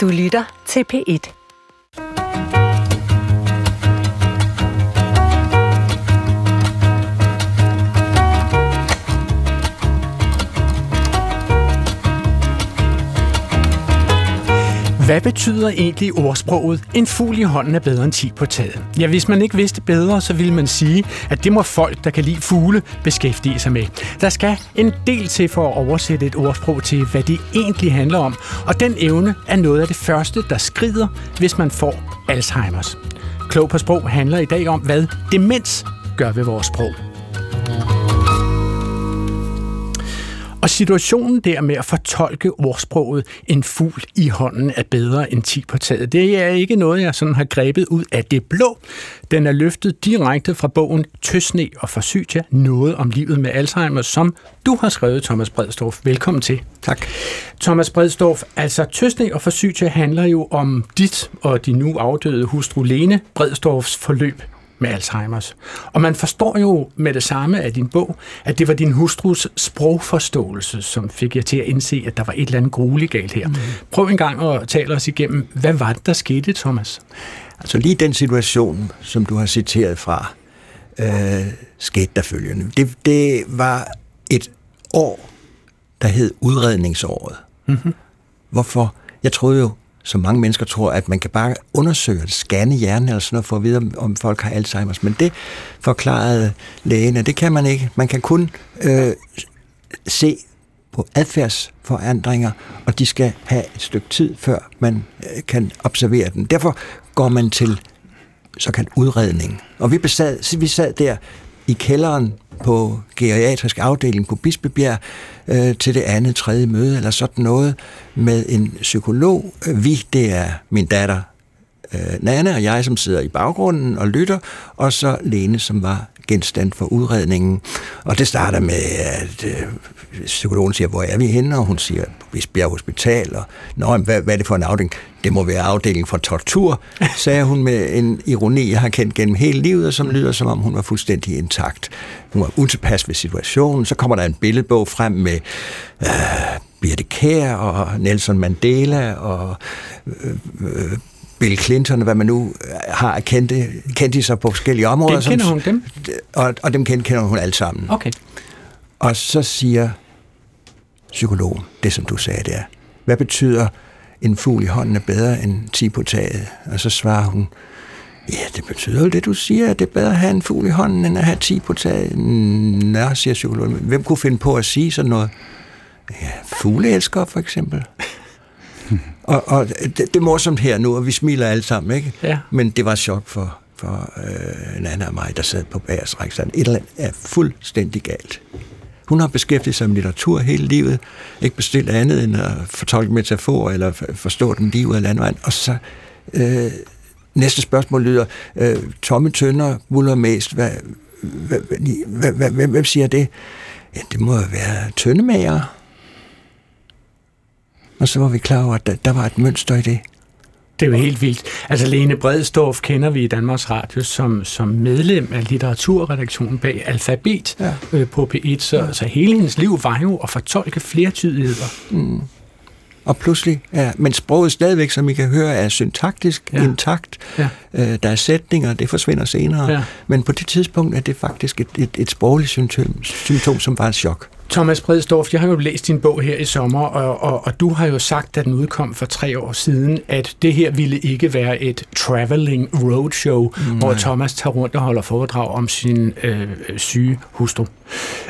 Du lytter til P1. Hvad betyder egentlig ordsproget, en fugl i hånden er bedre end 10 på taget? Ja, hvis man ikke vidste bedre, så ville man sige, at det må folk, der kan lide fugle, beskæftige sig med. Der skal en del til for at oversætte et ordsprog til, hvad det egentlig handler om, og den evne er noget af det første, der skrider, hvis man får Alzheimers. Klog på sprog handler i dag om, hvad demens gør ved vores sprog. Og situationen der med at fortolke ordsproget en fugl i hånden er bedre end 10 på taget, det er ikke noget, jeg sådan har grebet ud af det blå. Den er løftet direkte fra bogen Tøsne og Forsytia, noget om livet med Alzheimer, som du har skrevet, Thomas Bredstorff. Velkommen til. Tak. Thomas Bredstorff, altså Tøsne og Forsytia handler jo om dit og din nu afdøde hustru Lene Bredstorffs forløb med Alzheimers. Og man forstår jo med det samme af din bog, at det var din hustrus sprogforståelse, som fik jer til at indse, at der var et eller andet grueligt galt her. Mm. Prøv en gang at tale os igennem, hvad var det, der skete, Thomas? Altså lige den situation, som du har citeret fra, øh, skete der følgende. Det, det var et år, der hed udredningsåret. Mm-hmm. Hvorfor? Jeg troede jo, som mange mennesker tror, at man kan bare undersøge det, scanne hjernen eller sådan noget, for at vide, om folk har Alzheimer's. Men det forklarede lægen, det kan man ikke. Man kan kun øh, se på adfærdsforandringer, og de skal have et stykke tid, før man øh, kan observere den. Derfor går man til såkaldt udredning. Og vi, besad, vi sad der i kælderen på geriatrisk afdeling på Bispebjerg øh, til det andet, tredje møde eller sådan noget med en psykolog. Vi, det er min datter øh, Nana og jeg, som sidder i baggrunden og lytter, og så Lene, som var genstand for udredningen. Og det starter med, at øh, psykologen siger, hvor er vi henne? Og hun siger, på Bisbjerg Hospital. Og, Nå, hvad, hvad er det for en afdeling? Det må være afdeling for tortur, sagde hun med en ironi, jeg har kendt gennem hele livet, og som lyder, som om hun var fuldstændig intakt. Hun var utilpas ved situationen. Så kommer der en billedbog frem med øh, Birte Kær og Nelson Mandela og øh, øh, Bill Clinton, hvad man nu har kendte, kendte sig på forskellige områder. Dem kender hun dem? Og, og dem kender, kender hun alle sammen. Okay. Og så siger psykologen, det som du sagde der, hvad betyder en fugl i hånden er bedre end 10 på taget? Og så svarer hun, ja, det betyder jo det, du siger, at det er bedre at have en fugl i hånden, end at have 10 på taget. Nå, siger psykologen, hvem kunne finde på at sige sådan noget? Ja, fugleelsker for eksempel. Og, og det, det er morsomt her nu, og vi smiler alle sammen, ikke? Ja. Men det var chok for, for øh, en anden af mig, der sad på bagerst række. Et eller andet er fuldstændig galt. Hun har beskæftiget sig med litteratur hele livet, ikke bestilt andet end at fortolke metaforer eller forstå den liv af landvejen. Og så øh, næste spørgsmål lyder, øh, tomme tønder, muller mest, hvad, hvad, hvad, hvad, hvad, hvem siger det? Ja, det må jo være tøndemager. Og så var vi klar over, at der, der var et mønster i det. Det er jo helt vildt. Altså Lene Bredstorff kender vi i Danmarks Radio som, som medlem af litteraturredaktionen bag Alfabet ja. øh, på P1, så, ja. så hele hendes liv var jo at fortolke flertydigheder. Mm. Og pludselig, ja, men sproget stadigvæk, som I kan høre, er syntaktisk ja. intakt. Ja. Øh, der er sætninger, det forsvinder senere. Ja. Men på det tidspunkt er det faktisk et, et, et sprogligt symptom, symptom, som var et chok. Thomas Bredstorff, jeg har jo læst din bog her i sommer, og, og, og du har jo sagt, da den udkom for tre år siden, at det her ville ikke være et traveling roadshow, mm. hvor Thomas tager rundt og holder foredrag om sin øh, syge hustru.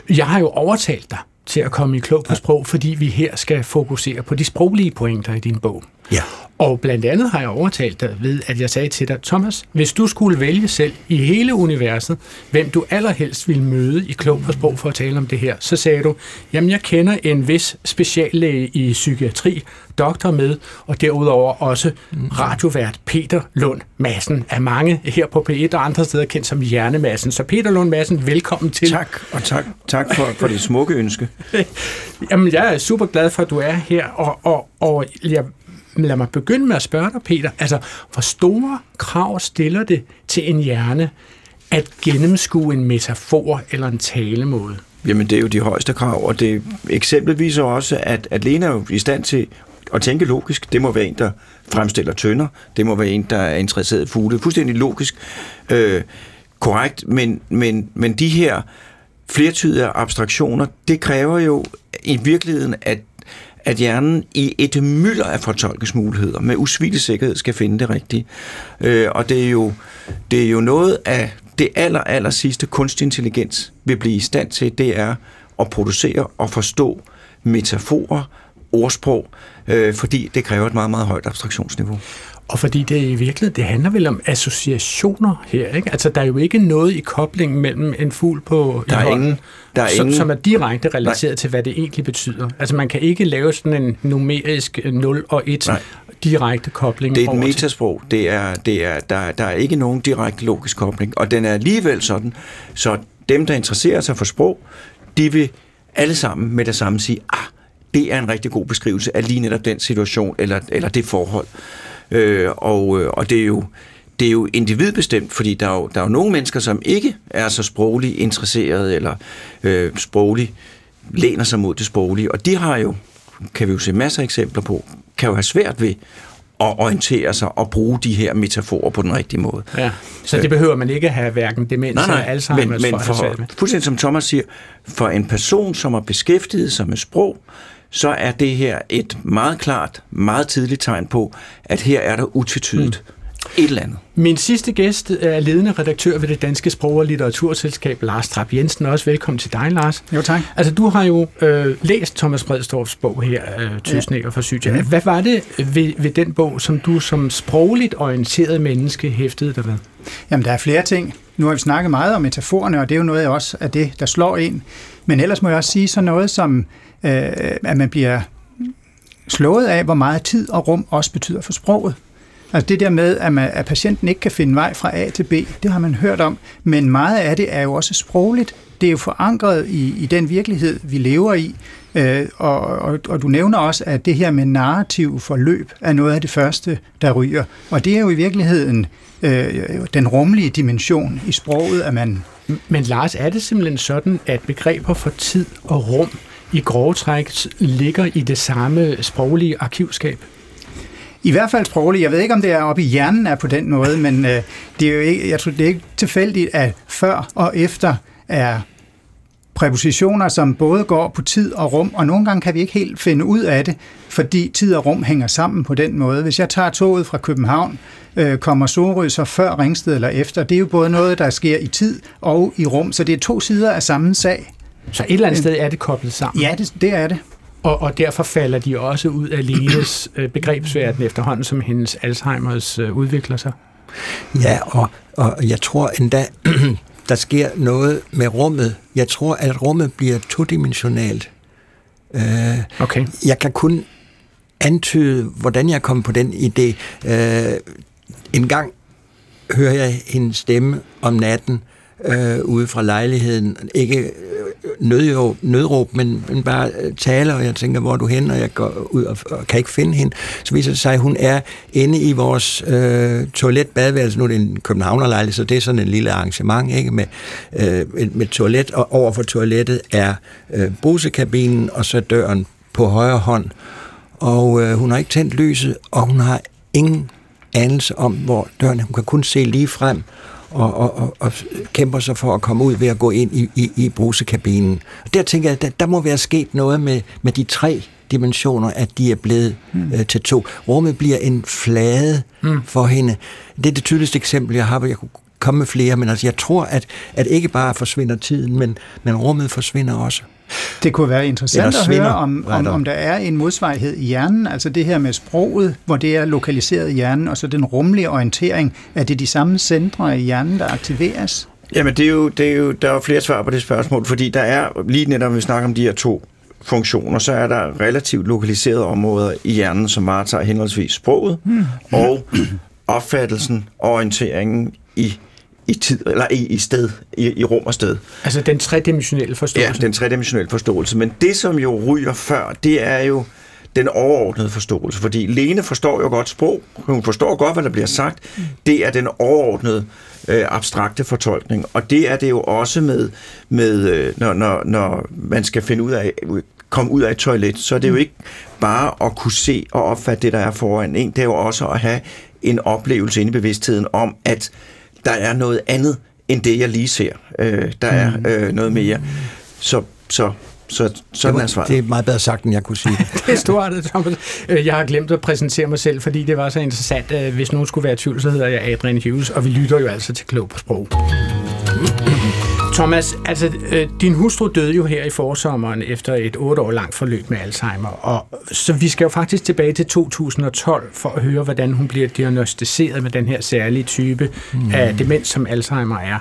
Jeg har jo overtalt dig til at komme i klog på sprog, fordi vi her skal fokusere på de sproglige pointer i din bog. Ja. Og blandt andet har jeg overtalt dig ved, at jeg sagde til dig, Thomas, hvis du skulle vælge selv i hele universet, hvem du allerhelst ville møde i klog på sprog for at tale om det her, så sagde du, jamen jeg kender en vis speciallæge i psykiatri, doktor med, og derudover også radiovært Peter Lund Madsen af mange her på P1 og andre steder kendt som Hjernemassen. Så Peter Lund Madsen, velkommen til. Tak, og tak, tak for, for det smukke ønske. Jamen, jeg er super glad for, at du er her, og, og, og jeg lad mig begynde med at spørge dig, Peter. Altså, hvor store krav stiller det til en hjerne at gennemskue en metafor eller en talemåde? Jamen, det er jo de højeste krav, og det eksempel viser også, at, at Lena er jo i stand til at tænke logisk. Det må være en, der fremstiller tønder. Det må være en, der er interesseret i fugle. Fuldstændig logisk. Øh, korrekt, men, men, men de her flertydige abstraktioner, det kræver jo i virkeligheden, at at hjernen i et mylder af fortolkningsmuligheder med usvigelig sikkerhed skal finde det rigtige. Øh, og det er, jo, det er jo noget af det aller, aller sidste kunstig intelligens vil blive i stand til, det er at producere og forstå metaforer, ordsprog, øh, fordi det kræver et meget, meget højt abstraktionsniveau. Og fordi det i virkeligheden, det handler vel om associationer her, ikke? Altså, der er jo ikke noget i koblingen mellem en fugl på der er hånden, ingen, der er som, ingen, som er direkte relateret Nej. til, hvad det egentlig betyder. Altså, man kan ikke lave sådan en numerisk 0 og 1 Nej. direkte kobling. Det er et metasprog. Det er, det er, der, der er ikke nogen direkte logisk kobling. Og den er alligevel sådan, så dem, der interesserer sig for sprog, de vil alle sammen med det samme sige, ah, det er en rigtig god beskrivelse af lige netop den situation eller, eller det forhold. Øh, og, øh, og det er jo det er jo individbestemt, fordi der er jo, der er jo nogle mennesker, som ikke er så sprogligt interesseret eller øh, sprogligt læner sig mod det sproglige, og de har jo, kan vi jo se masser af eksempler på, kan jo have svært ved at orientere sig og bruge de her metaforer på den rigtige måde. Ja, så det behøver man ikke have hverken demens nej, nej, eller Alzheimer's men, men for, for fuldstændig som Thomas siger, for en person, som har beskæftiget sig med sprog, så er det her et meget klart, meget tidligt tegn på, at her er der utvetydigt mm. et eller andet. Min sidste gæst er ledende redaktør ved det Danske Sprog- og Litteraturselskab, Lars Trapp Jensen. Også velkommen til dig, Lars. Jo, tak. Altså, du har jo øh, læst Thomas Bredstorffs bog her, øh, Tøsnækker ja. for Sydia. Mm. Hvad var det ved, ved den bog, som du som sprogligt orienteret menneske hæftede dig ved? Jamen, der er flere ting. Nu har vi snakket meget om metaforerne, og det er jo noget også af det, der slår ind. Men ellers må jeg også sige så noget som øh, at man bliver slået af, hvor meget tid og rum også betyder for sproget. Altså det der med, at, man, at patienten ikke kan finde vej fra A til B, det har man hørt om, men meget af det er jo også sprogligt. Det er jo forankret i, i den virkelighed, vi lever i, øh, og, og, og du nævner også, at det her med narrativ forløb er noget af det første, der ryger. Og det er jo i virkeligheden øh, den rumlige dimension i sproget, at man... Men Lars, er det simpelthen sådan, at begreber for tid og rum i grove træk ligger i det samme sproglige arkivskab? I hvert fald sprogligt. Jeg ved ikke, om det er oppe i hjernen er på den måde, men øh, det er jo ikke, jeg tror, det er ikke tilfældigt, at før og efter er præpositioner, som både går på tid og rum, og nogle gange kan vi ikke helt finde ud af det, fordi tid og rum hænger sammen på den måde. Hvis jeg tager toget fra København, øh, kommer Sorø så før Ringsted eller efter, det er jo både noget, der sker i tid og i rum, så det er to sider af samme sag. Så et eller andet sted er det koblet sammen? Ja, det, det er det. Og, og derfor falder de også ud af Lenes øh, begrebsverden efterhånden, som hendes Alzheimers øh, udvikler sig? Ja, og, og jeg tror endda, der sker noget med rummet. Jeg tror, at rummet bliver todimensionalt. Øh, okay. Jeg kan kun antyde, hvordan jeg kom på den idé. Øh, en gang hører jeg hendes stemme om natten øh, ude fra lejligheden. Ikke øh, nødråb, nødråb men, men bare øh, taler, og jeg tænker, hvor er du hen, og jeg går ud og, og kan ikke finde hende. Så viser det sig, at hun er inde i vores øh, toiletbadeværelse. Nu er det en københavnerlejlighed, så det er sådan en lille arrangement ikke med, øh, med toilet, og overfor toilettet er øh, brusekabinen, og så døren på højre hånd. Og øh, hun har ikke tændt lyset, og hun har ingen anelse om, hvor døren er. Hun kan kun se lige frem, og, og, og, og kæmper sig for at komme ud ved at gå ind i, i, i brusekabinen. Og der tænker jeg, der, der må være sket noget med, med de tre dimensioner, at de er blevet mm. øh, til to. Rummet bliver en flade mm. for hende. Det er det tydeligste eksempel, jeg har. Jeg kunne komme med flere, men altså, jeg tror, at, at ikke bare forsvinder tiden, men, men rummet forsvinder også. Det kunne være interessant at høre, om, om, om der er en modsvarighed i hjernen, altså det her med sproget, hvor det er lokaliseret i hjernen, og så den rumlige orientering. Er det de samme centre i hjernen, der aktiveres? Jamen, det er jo, det er jo, der er jo flere svar på det spørgsmål, fordi der er, lige netop, når vi snakker om de her to funktioner, så er der relativt lokaliserede områder i hjernen, som varetager henholdsvis sproget hmm. og opfattelsen og orienteringen i i tid, eller i, i sted, i, i rum og sted. Altså den tredimensionelle forståelse? Ja, den tredimensionelle forståelse. Men det, som jo ryger før, det er jo den overordnede forståelse. Fordi Lene forstår jo godt sprog. Hun forstår godt, hvad der bliver sagt. Det er den overordnede øh, abstrakte fortolkning. Og det er det jo også med, med øh, når, når, når man skal finde ud af, komme ud af et toilet, så er det jo ikke bare at kunne se og opfatte det, der er foran en. Det er jo også at have en oplevelse inde i bevidstheden om, at der er noget andet, end det, jeg lige ser. Øh, der er øh, noget mere. Så, så så sådan det er svaret. Det er meget bedre sagt, end jeg kunne sige. det er stort, Thomas. Øh, jeg har glemt at præsentere mig selv, fordi det var så interessant. Hvis nogen skulle være i tvivl, så hedder jeg Adrian Hughes, og vi lytter jo altså til Klog på Sprog. Thomas, altså øh, din hustru døde jo her i forsommeren efter et otte år langt forløb med Alzheimer, og så vi skal jo faktisk tilbage til 2012 for at høre, hvordan hun bliver diagnostiseret med den her særlige type mm. af demens, som Alzheimer er.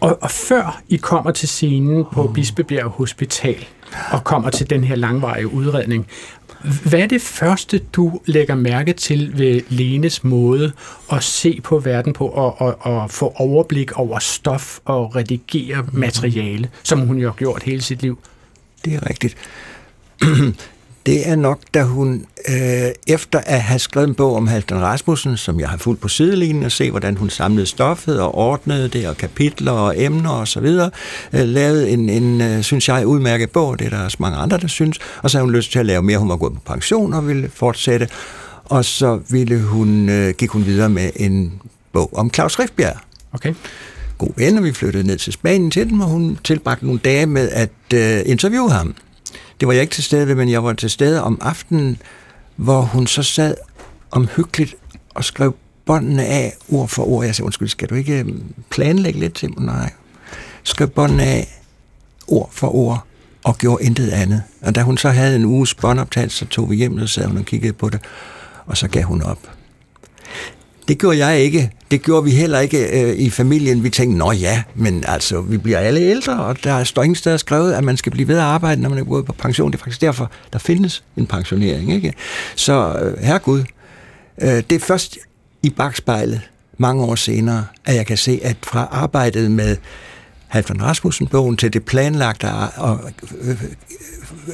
Og, og før I kommer til scenen på Bispebjerg Hospital og kommer til den her langvarige udredning, hvad er det første, du lægger mærke til ved Lenes måde at se på verden på og, og, og få overblik over stof og redigere materiale, som hun jo har gjort hele sit liv? Det er rigtigt. Det er nok, da hun øh, efter at have skrevet en bog om Halvdan Rasmussen, som jeg har fulgt på sidelinjen og se, hvordan hun samlede stoffet og ordnede det, og kapitler og emner og så videre, øh, lavede en, en øh, synes jeg, udmærket bog, det er der også mange andre, der synes, og så havde hun lyst til at lave mere, hun var gået på pension og ville fortsætte, og så ville hun, øh, gik hun videre med en bog om Claus Riffbjerg. Okay. God ven, og vi flyttede ned til Spanien til dem, og hun tilbragte nogle dage med at øh, interviewe ham. Det var jeg ikke til stede ved, men jeg var til stede om aftenen, hvor hun så sad omhyggeligt og skrev båndene af ord for ord. Jeg sagde, undskyld, skal du ikke øhm, planlægge lidt til mig? Nej. Skrev båndene af ord for ord og gjorde intet andet. Og da hun så havde en uges båndoptagelse, så tog vi hjem, og sad hun og kiggede på det, og så gav hun op. Det gjorde jeg ikke. Det gjorde vi heller ikke øh, i familien. Vi tænkte, nå ja, men altså, vi bliver alle ældre, og der står ingen steder skrevet, at man skal blive ved at arbejde, når man er gået på pension. Det er faktisk derfor, der findes en pensionering. Ikke? Så øh, herregud, øh, det er først i bagspejlet mange år senere, at jeg kan se, at fra arbejdet med Halvdan Rasmussen-bogen til det planlagte og øh, øh,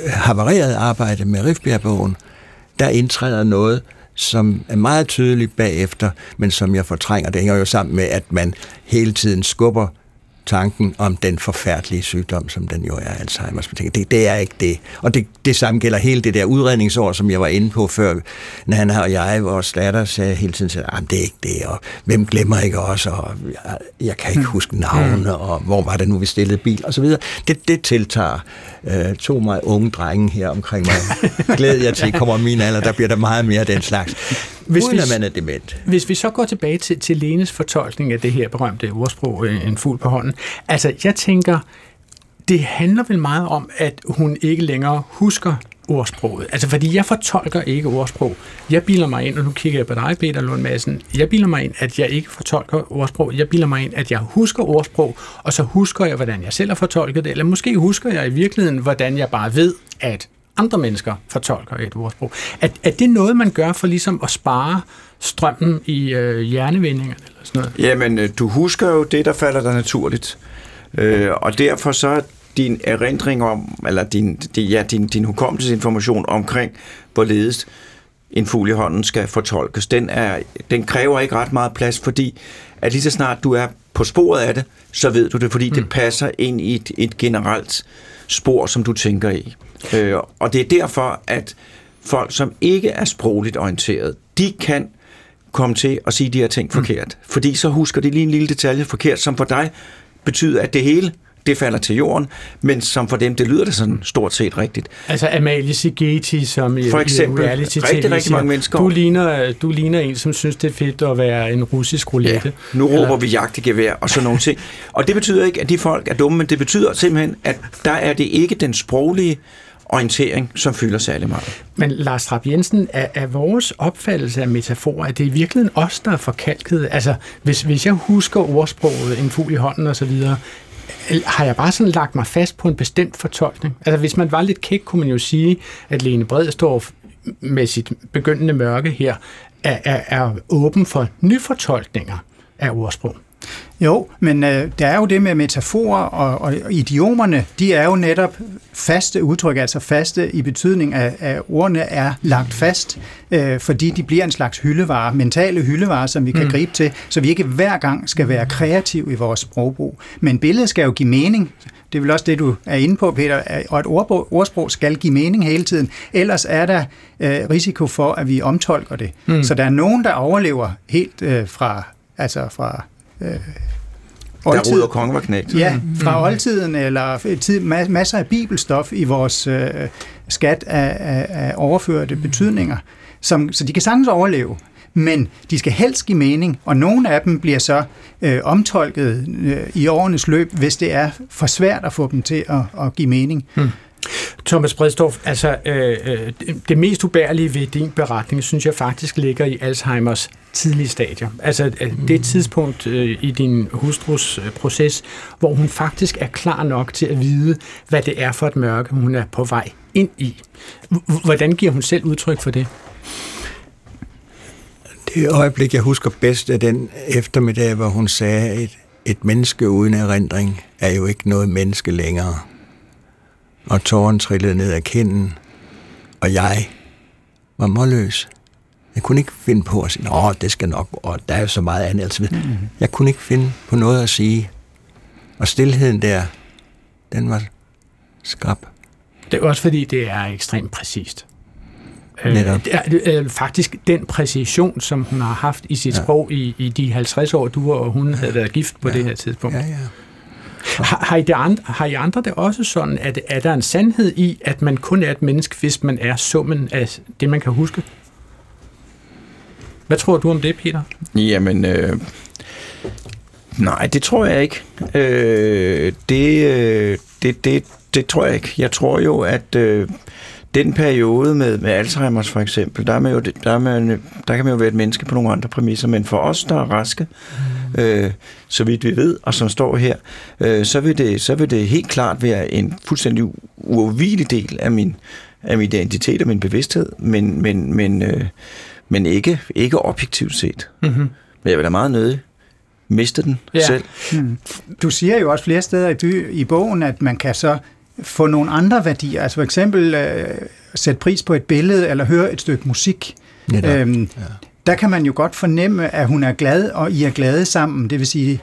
havarerede arbejde med Rifbjerg-bogen, der indtræder noget, som er meget tydelig bagefter, men som jeg fortrænger. Det hænger jo sammen med, at man hele tiden skubber tanken om den forfærdelige sygdom, som den jo er Alzheimer's. Det, det er ikke det. Og det, det samme gælder hele det der udredningsår, som jeg var inde på før, når han og jeg, vores datter, sagde hele tiden, at det er ikke det, og hvem glemmer ikke også, og jeg, jeg kan ikke mm. huske navne, mm. og hvor var det nu, vi stillede bil, og så videre. Det, det tiltager øh, to meget unge drenge her omkring mig. Glæder jeg til, kommer min alder, der bliver der meget mere af den slags. Hvis uden vi, at man er dement. Hvis vi så går tilbage til, til Lenes fortolkning af det her berømte ordsprog, øh, en fugl på hånden. Altså, jeg tænker, det handler vel meget om, at hun ikke længere husker ordsproget. Altså, fordi jeg fortolker ikke ordsprog. Jeg bilder mig ind, og nu kigger jeg på dig, Peter Lund Madsen, jeg bilder mig ind, at jeg ikke fortolker ordsprog. Jeg bilder mig ind, at jeg husker ordsprog, og så husker jeg, hvordan jeg selv har fortolket det, eller måske husker jeg i virkeligheden, hvordan jeg bare ved, at andre mennesker fortolker et ordsprog. Er, er det noget, man gør for ligesom at spare strømmen i øh, hjernevindingerne eller sådan noget? Jamen, øh, du husker jo det, der falder dig naturligt. Øh, og derfor så din erindring om, eller din, din, ja, din, din hukommelsesinformation omkring, hvorledes en fugl i hånden skal fortolkes, den, er, den kræver ikke ret meget plads, fordi at lige så snart du er på sporet af det, så ved du det, fordi mm. det passer ind i et, et generelt spor, som du tænker i. Øh, og det er derfor, at folk, som ikke er sprogligt orienteret, de kan komme til at sige de her ting mm. forkert. Fordi så husker de lige en lille detalje forkert, som for dig betyder, at det hele det falder til jorden, men som for dem, det lyder det sådan stort set rigtigt. Altså Amalie Sigeti, som for eksempel, i reality rigtig, rigtig mange mennesker. Du ligner, du ligner en, som synes, det er fedt at være en russisk roulette. Ja, nu råber Eller... vi jagtegevær og sådan nogle ting. Og det betyder ikke, at de folk er dumme, men det betyder simpelthen, at der er det ikke den sproglige orientering, som fylder særlig meget. Men Lars Trapp Jensen, er, er vores opfattelse af metaforer, at det er i virkeligheden os, der er forkalket? Altså, hvis, hvis jeg husker ordsproget, en fugl i hånden og så videre, har jeg bare sådan lagt mig fast på en bestemt fortolkning? Altså, hvis man var lidt kæk, kunne man jo sige, at Lene står med sit begyndende mørke her, er, er, er åben for nyfortolkninger af ordsprog. Jo, men øh, der er jo det med metaforer, og, og idiomerne, de er jo netop faste udtryk, altså faste i betydning af, at ordene er lagt fast, øh, fordi de bliver en slags hyldevare, mentale hyldevare, som vi kan mm. gribe til, så vi ikke hver gang skal være kreative i vores sprogbrug. Men billedet skal jo give mening, Det er vel også det, du er inde på, Peter, og et ordsprog, ordsprog skal give mening hele tiden. Ellers er der øh, risiko for, at vi omtolker det. Mm. Så der er nogen, der overlever helt øh, fra, altså fra øh, oldtid. Der ruder kongen var knægt. Ja, fra mm. oldtiden, eller tid, masser af bibelstof i vores øh, skat af, af, af overførte betydninger, som, så de kan sagtens overleve men de skal helst give mening, og nogle af dem bliver så øh, omtolket øh, i årenes løb, hvis det er for svært at få dem til at, at give mening. Hmm. Thomas Bredstorff, altså øh, øh det mest ubærlige ved din beretning, synes jeg faktisk ligger i Alzheimers tidlige stadier. Altså øh, det hmm. tidspunkt øh, i din hustrus øh, proces, hvor hun faktisk er klar nok til at vide, hvad det er for et mørke, hun er på vej ind i. Hvordan giver hun selv udtryk for det? Det øjeblik, jeg husker bedst, er den eftermiddag, hvor hun sagde, at et, et menneske uden erindring er jo ikke noget menneske længere. Og tåren trillede ned ad kinden, og jeg var målløs. Jeg kunne ikke finde på at sige, at det skal nok, og der er jo så meget andet. Altså, mm-hmm. Jeg kunne ikke finde på noget at sige. Og stillheden der, den var skrab. Det er også fordi, det er ekstremt præcist. Øh, Netop. Øh, faktisk den præcision, som hun har haft i sit ja. sprog i, i de 50 år, du og hun havde været gift på ja. det her tidspunkt. Ja, ja. Har, har, I det andre, har I andre det også sådan, at er der en sandhed i, at man kun er et menneske, hvis man er summen af det, man kan huske? Hvad tror du om det, Peter? Jamen, øh, nej, det tror jeg ikke. Øh, det, øh, det, det, det tror jeg ikke. Jeg tror jo, at øh, den periode med, med Alzheimer's for eksempel, der, er man jo, der, er man, der kan man jo være et menneske på nogle andre præmisser, men for os, der er raske, mm. øh, så vidt vi ved, og som står her, øh, så, vil det, så vil det helt klart være en fuldstændig uafvigelig del af min, af min identitet og min bevidsthed, men, men, men, øh, men ikke, ikke objektivt set. Mm-hmm. Men jeg vil da meget nødig miste den ja. selv. Hmm. Du siger jo også flere steder i, by, i bogen, at man kan så få nogle andre værdier, altså for eksempel øh, sætte pris på et billede eller høre et stykke musik. Øhm, ja. Der kan man jo godt fornemme, at hun er glad, og I er glade sammen. Det vil sige,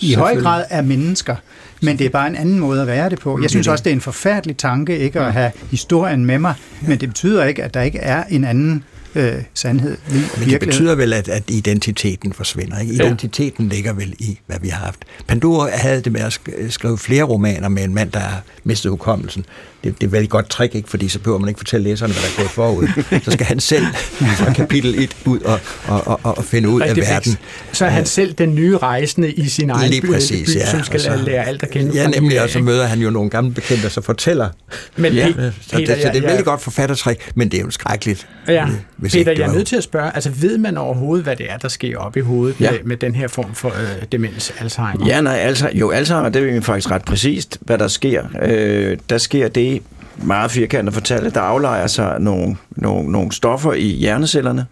i høj grad er mennesker, men det er bare en anden måde at være det på. Jeg synes også, det er en forfærdelig tanke ikke at have historien med mig, men det betyder ikke, at der ikke er en anden øh, sandhed. Men det betyder vel, at, at identiteten forsvinder. Ikke? Identiteten ja. ligger vel i, hvad vi har haft. Pandora havde det med at skrive flere romaner med en mand, der har mistet hukommelsen. Det, det er vel et godt trick, ikke? fordi så behøver man ikke fortælle læserne, hvad der er gået forud. Så skal han selv fra kapitel 1 ud og, og, og, og finde ud Rigtig af verden. Så er han selv den nye rejsende i sin egen Lige præcis, by, ja. som skal så, lære alt at kende. Ja, nemlig, og så møder han jo nogle gamle bekendte, der så fortæller. Men, ja, så, det, så det er et veldig godt forfattertræk, men det er jo skrækkeligt. Ja. Hvis Peter, jeg er nødt til at spørge, altså ved man overhovedet, hvad det er, der sker op i hovedet ja. med, med den her form for øh, demens, Alzheimer? Ja, nej, altså, jo, Alzheimer, det er faktisk ret præcist, hvad der sker. Øh, der sker det, meget firkantet fortalt, der aflejer sig nogle, nogle, nogle stoffer i hjernecellerne,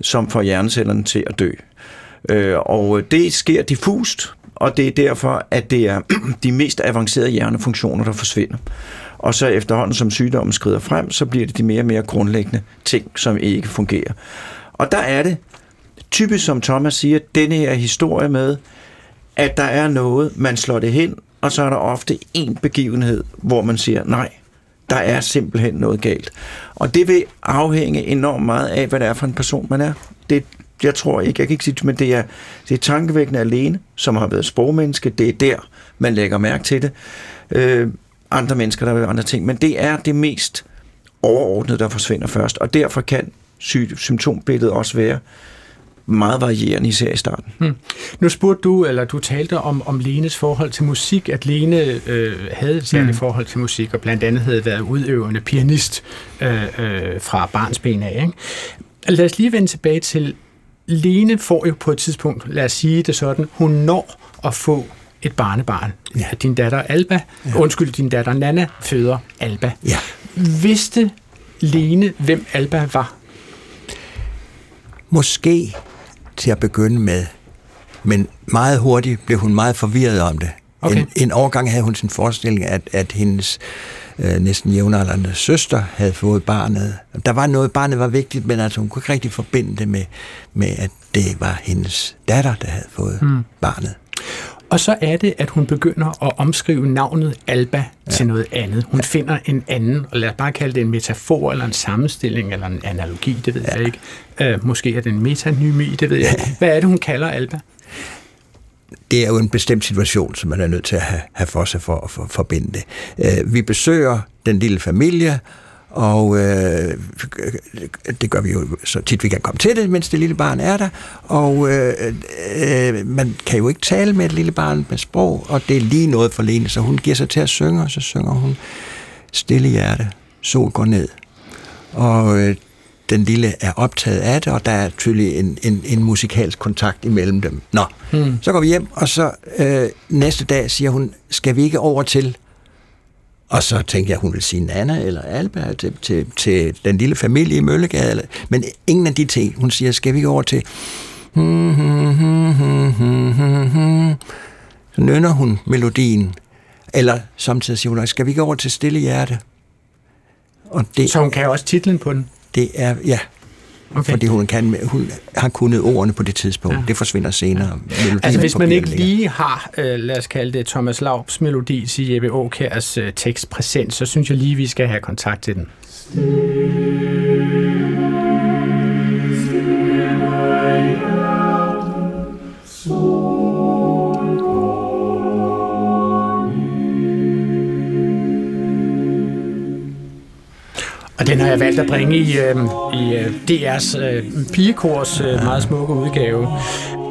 som får hjernecellerne til at dø. Øh, og det sker diffust, og det er derfor, at det er de mest avancerede hjernefunktioner, der forsvinder. Og så efterhånden, som sygdommen skrider frem, så bliver det de mere og mere grundlæggende ting, som ikke fungerer. Og der er det typisk, som Thomas siger, denne her historie med, at der er noget, man slår det hen, og så er der ofte en begivenhed, hvor man siger, nej, der er simpelthen noget galt. Og det vil afhænge enormt meget af, hvad det er for en person, man er. Det, jeg tror ikke, jeg kan ikke sige men det er, det er tankevækkende alene, som har været sprogmenneske. Det er der, man lægger mærke til det. Øh, andre mennesker, der vil andre ting. Men det er det mest overordnede, der forsvinder først. Og derfor kan symptombilledet også være meget varierende, især i starten. Hmm. Nu spurgte du, eller du talte om, om Lenes forhold til musik, at Lene øh, havde et særligt hmm. forhold til musik, og blandt andet havde været udøvende pianist øh, øh, fra barnsben af. Ikke? Lad os lige vende tilbage til, Lene får jo på et tidspunkt, lad os sige det sådan, hun når at få et barnebarn. Ja. Din datter Alba, ja. undskyld, din datter Nana føder Alba. Ja. Vidste Lene, hvem Alba var? Måske til at begynde med. Men meget hurtigt blev hun meget forvirret om det. Okay. En, en overgang havde hun sin forestilling, at, at hendes øh, næsten jævnaldrende søster havde fået barnet. Der var noget, barnet var vigtigt, men altså hun kunne ikke rigtig forbinde det med, med at det var hendes datter, der havde fået mm. barnet. Og så er det, at hun begynder at omskrive navnet Alba ja. til noget andet. Hun ja. finder en anden, og lad os bare kalde det en metafor, eller en sammenstilling, eller en analogi, det ved ja. jeg ikke. Uh, måske er det en metanymi, det ved jeg ikke. Hvad er det, hun kalder Alba? det er jo en bestemt situation, som man er nødt til at have, have for sig for at for, forbinde det. Uh, vi besøger den lille familie, og øh, det gør vi jo så tit vi kan komme til det, mens det lille barn er der, og øh, øh, man kan jo ikke tale med et lille barn med sprog, og det er lige noget for Lene, så hun giver sig til at synge, og så synger hun Stille hjerte, sol går ned. Og øh, den lille er optaget af det, og der er tydeligt en, en, en musikalsk kontakt imellem dem. Nå, hmm. så går vi hjem, og så øh, næste dag siger hun, skal vi ikke over til og så tænkte jeg, hun ville sige Nana eller Alba til, til, til den lille familie i Møllegade. Men ingen af de ting. Hun siger, skal vi gå over til... Så nynner hun melodien. Eller samtidig siger hun, skal vi gå over til Stille Hjerte? Og det, så hun kan også titlen på den? Det er, ja, Okay. Fordi hun, kan, hun har kunnet ordene på det tidspunkt. Ja. Det forsvinder senere. Ja. Altså hvis man ikke lige har, øh, lad os kalde det Thomas Laubs melodi til Jeppe Aukærs øh, tekst præsent, så synes jeg lige, vi skal have kontakt til den. Og den har jeg valgt at bringe i, øh, i øh, DR's øh, pigekors øh, meget smukke udgave.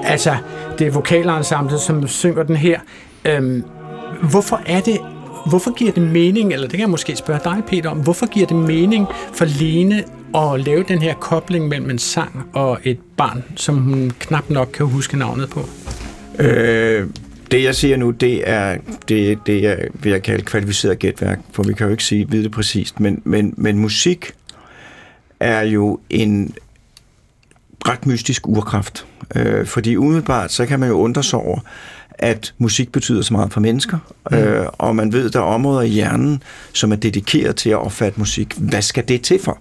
Altså, det er vokalensemblet, som synger den her. Øh, hvorfor er det, hvorfor giver det mening, eller det kan jeg måske spørge dig, Peter, om, hvorfor giver det mening for Lene at lave den her kobling mellem en sang og et barn, som hun knap nok kan huske navnet på? Øh, det jeg siger nu, det er det, det jeg vil jeg kalde kvalificeret gætværk, for vi kan jo ikke sige, vide det præcist, men, men, men musik er jo en ret mystisk urkraft. Øh, fordi umiddelbart, så kan man jo undre sig over, at musik betyder så meget for mennesker, mm. øh, og man ved, der er områder i hjernen, som er dedikeret til at opfatte musik. Hvad skal det til for?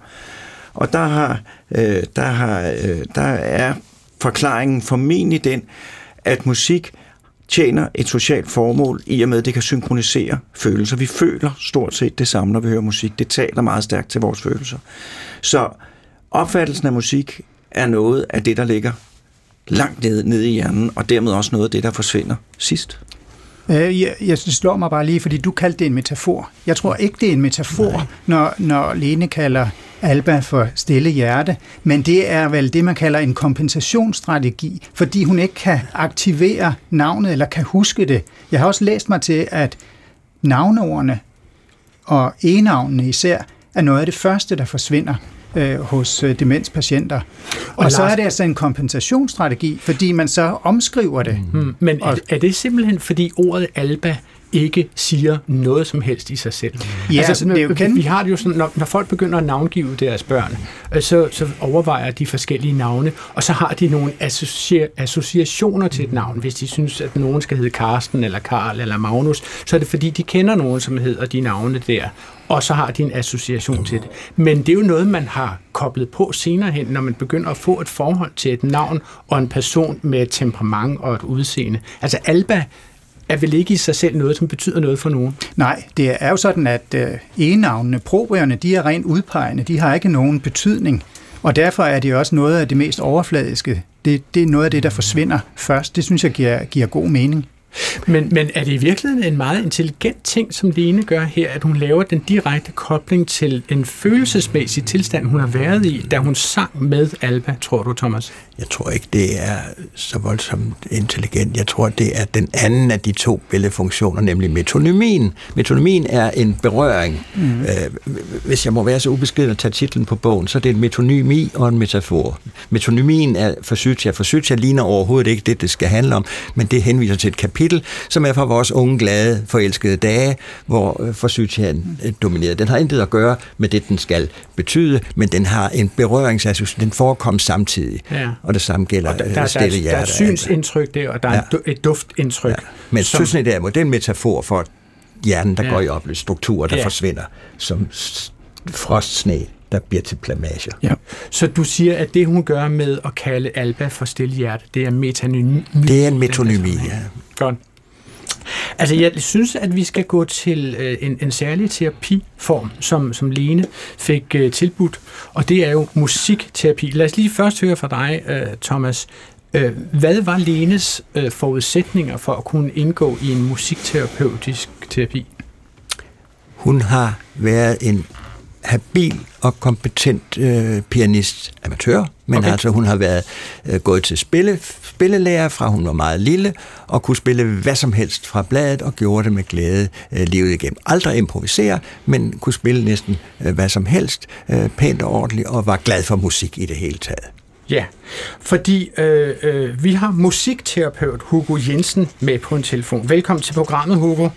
Og der, har, øh, der, har, øh, der er forklaringen formentlig den, at musik tjener et socialt formål i og med, at det kan synkronisere følelser. Vi føler stort set det samme, når vi hører musik. Det taler meget stærkt til vores følelser. Så opfattelsen af musik er noget af det, der ligger langt nede, nede i hjernen, og dermed også noget af det, der forsvinder sidst. Øh, jeg, jeg slår mig bare lige, fordi du kaldte det en metafor. Jeg tror ikke, det er en metafor, når, når Lene kalder Alba for stille hjerte, men det er vel det, man kalder en kompensationsstrategi, fordi hun ikke kan aktivere navnet eller kan huske det. Jeg har også læst mig til, at navneordene og enavnene især er noget af det første, der forsvinder øh, hos øh, demenspatienter. Og, og så er det altså en kompensationsstrategi, fordi man så omskriver det. Mm. Men er, er det simpelthen, fordi ordet alba ikke siger noget som helst i sig selv. Ja, altså, det er jo vi har det jo sådan, når, når folk begynder at navngive deres børn, øh, så, så overvejer de forskellige navne, og så har de nogle associ- associationer til et navn. Hvis de synes, at nogen skal hedde Karsten, eller Karl, eller Magnus, så er det fordi, de kender nogen, som hedder de navne der, og så har de en association til det. Men det er jo noget, man har koblet på senere hen, når man begynder at få et forhold til et navn og en person med et temperament og et udseende. Altså Alba er vel ikke i sig selv noget, som betyder noget for nogen? Nej, det er jo sådan, at øh, enavnene, probrierne, de er rent udpegende. De har ikke nogen betydning. Og derfor er det også noget af det mest overfladiske. Det, det er noget af det, der forsvinder først. Det synes jeg giver, giver god mening. Men, men er det i virkeligheden en meget intelligent ting, som Lene gør her, at hun laver den direkte kobling til en følelsesmæssig tilstand, hun har været i, da hun sang med Alba, tror du, Thomas? Jeg tror ikke, det er så voldsomt intelligent. Jeg tror, det er den anden af de to billedfunktioner, nemlig metonymien. Metonymien er en berøring. Mm. Øh, hvis jeg må være så ubeskeden at tage titlen på bogen, så er det en metonymi og en metafor. Metonymien er Forsytia. Forsytia ligner overhovedet ikke det, det skal handle om, men det henviser til et kapitel, som er fra vores unge, glade, forelskede dage, hvor øh, Forsytiaen dominerede. Den har intet at gøre med det, den skal betyde, men den har en berøringsassociation. Den forekommer samtidig. Ja og det samme gælder og der, der, stille hjerte. Der er synsindtryk der, og der ja. er et duftindtryk. Ja. Men som... synes derimod, det er en metafor for hjernen, der ja. går i opløs, strukturer, der ja. forsvinder, som frostsne, der bliver til plamager. Ja. Så du siger, at det, hun gør med at kalde Alba for stille hjerte, det er metonymi? Det er en metonymi, ja. Godt. Altså, jeg synes, at vi skal gå til øh, en, en særlig terapiform, som, som Lene fik øh, tilbudt, og det er jo musikterapi. Lad os lige først høre fra dig, øh, Thomas. Øh, hvad var Lenes øh, forudsætninger for at kunne indgå i en musikterapeutisk terapi? Hun har været en habil og kompetent øh, pianist, amatør, men okay. altså hun har været øh, gået til spille, spillelærer fra hun var meget lille, og kunne spille hvad som helst fra bladet, og gjorde det med glæde øh, livet igennem. Aldrig improvisere, men kunne spille næsten øh, hvad som helst, øh, pænt og ordentligt, og var glad for musik i det hele taget. Ja, fordi øh, øh, vi har musikterapeut Hugo Jensen med på en telefon. Velkommen til programmet, Hugo.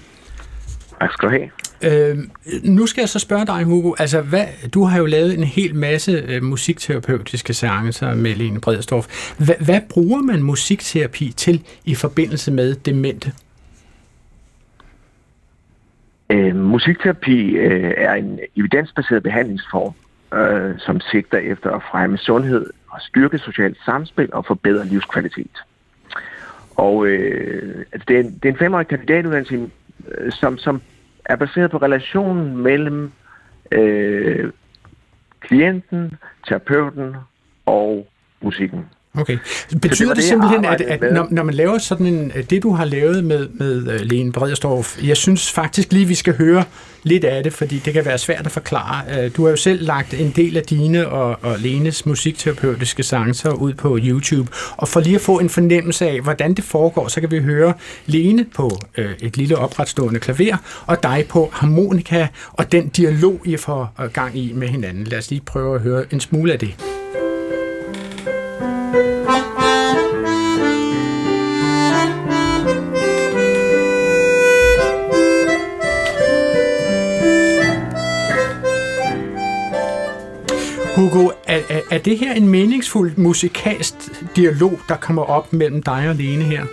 Tak skal du have. Øh, nu skal jeg så spørge dig, Hugo. Altså, hvad, du har jo lavet en hel masse øh, musikterapeutiske seancer med Lene Bredstorff. Hva, hvad bruger man musikterapi til i forbindelse med demente? Øh, musikterapi øh, er en evidensbaseret behandlingsform, øh, som sigter efter at fremme sundhed og styrke socialt samspil og forbedre livskvalitet. Og øh, altså det, er en, det er en femårig kandidatuddannelse, øh, som, som er baseret på relationen mellem øh, klienten, terapeuten og musikken. Okay. Betyder det, det simpelthen, at, at når, når man laver sådan en, det du har lavet med, med uh, Lene Brederstorff, jeg synes faktisk lige, vi skal høre lidt af det, fordi det kan være svært at forklare. Uh, du har jo selv lagt en del af dine og, og Lenes musikterapeutiske sanser ud på YouTube, og for lige at få en fornemmelse af, hvordan det foregår, så kan vi høre Lene på uh, et lille opretstående klaver, og dig på harmonika, og den dialog, I får gang i med hinanden. Lad os lige prøve at høre en smule af det. Hugo, er, er, er det her en meningsfuld musikalsk dialog, der kommer op mellem dig og Lene her?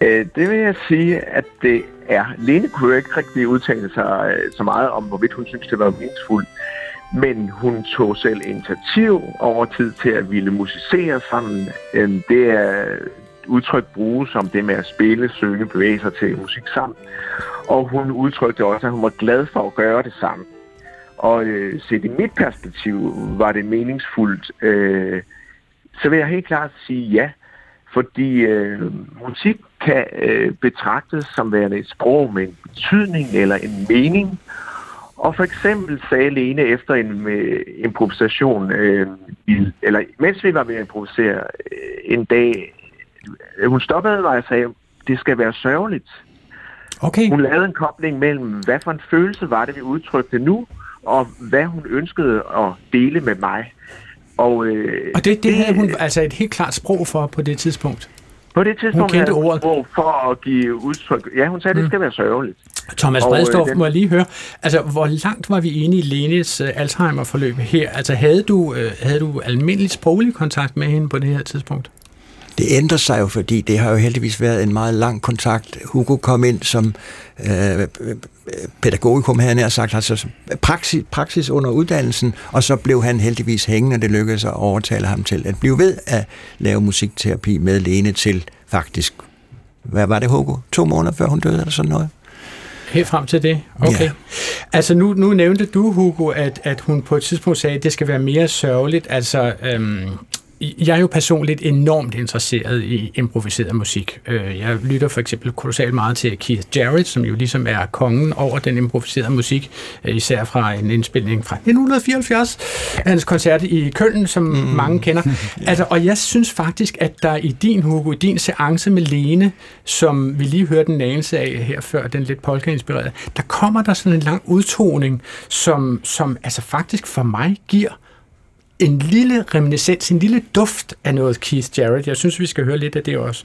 Øh, det vil jeg sige, at det er. Lene kunne jo ikke rigtig udtale sig øh, så meget om, hvorvidt hun synes, det var meningsfuldt. Men hun tog selv initiativ over tid til at ville musicere sammen. Øh, det er udtryk bruges som det med at spille, synge, bevæge sig til musik sammen. Og hun udtrykte også, at hun var glad for at gøre det sammen. Og øh, set i mit perspektiv var det meningsfuldt. Øh, så vil jeg helt klart sige ja, fordi øh, musik kan øh, betragtes som værende et sprog med en betydning eller en mening. Og for eksempel sagde Lene efter en med improvisation, øh, eller mens vi var ved at improvisere øh, en dag, øh, hun stoppede mig og sagde, det skal være sørgeligt. Okay. Hun lavede en kobling mellem, hvad for en følelse var det, vi udtrykte nu, og hvad hun ønskede at dele med mig. Og, øh, og det, det havde hun altså et helt klart sprog for på det tidspunkt? På det tidspunkt hun kendte havde hun sprog for at give udtryk. Ja, hun sagde, at det mm. skal være sørgeligt. Thomas Bredstorff, øh, må jeg lige høre, altså hvor langt var vi inde i Lenes uh, Alzheimer-forløb her? Altså havde du, uh, havde du almindelig sproglig kontakt med hende på det her tidspunkt? Det ændrer sig jo, fordi det har jo heldigvis været en meget lang kontakt. Hugo kom ind som øh, pædagogikum, havde han sagt, altså praksis, praksis under uddannelsen, og så blev han heldigvis hængende, og det lykkedes at overtale ham til at blive ved at lave musikterapi med Lene til faktisk, hvad var det, Hugo? To måneder før hun døde, eller sådan noget? Helt frem til det? Okay. Ja. Altså nu, nu nævnte du, Hugo, at, at hun på et tidspunkt sagde, at det skal være mere sørgeligt. Altså, øhm, jeg er jo personligt enormt interesseret i improviseret musik. Øh, jeg lytter for eksempel kolossalt meget til Keith Jarrett, som jo ligesom er kongen over den improviserede musik, øh, især fra en indspilning fra 1974, hans koncert i Køln, som mm. mange kender. Altså, og jeg synes faktisk, at der i din, Hugo, i din seance med Lene, som vi lige hørte en anelse af her før, den lidt polka-inspirerede, der kommer der sådan en lang udtoning, som, som altså faktisk for mig giver en lille reminiscens, en lille duft af noget Keith Jarrett. Jeg synes, vi skal høre lidt af det også.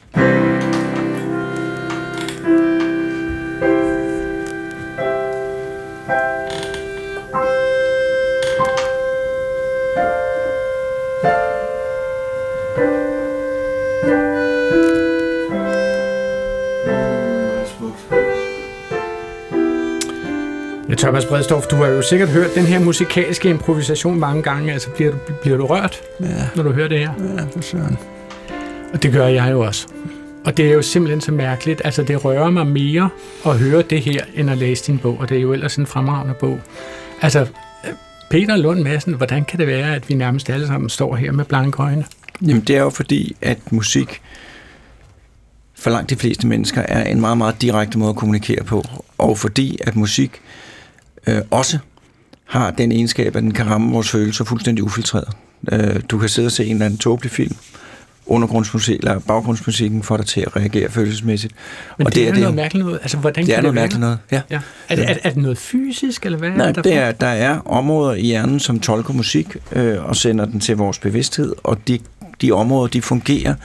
Thomas Bredstorff, du har jo sikkert hørt den her musikalske improvisation mange gange. Altså, bliver du, bliver du rørt, ja. når du hører det her? Ja, for søren. Og det gør jeg jo også. Og det er jo simpelthen så mærkeligt. Altså, det rører mig mere at høre det her, end at læse din bog, og det er jo ellers en fremragende bog. Altså, Peter Lund Madsen, hvordan kan det være, at vi nærmest alle sammen står her med blanke øjne? Jamen, det er jo fordi, at musik for langt de fleste mennesker er en meget, meget direkte måde at kommunikere på. Og fordi, at musik øh, også har den egenskab, at den kan ramme vores følelser fuldstændig ufiltreret. Øh, du kan sidde og se en eller anden tåbelig film, undergrundsmusik eller baggrundsmusikken får dig til at reagere følelsesmæssigt. Men og det, det er, er noget mærkeligt noget. Altså, hvordan det er noget mærkeligt noget, ja. ja. Er, det, er, er det noget fysisk, eller hvad Nej, er der det er, der er områder i hjernen, som tolker musik øh, og sender den til vores bevidsthed, og de, de områder, de fungerer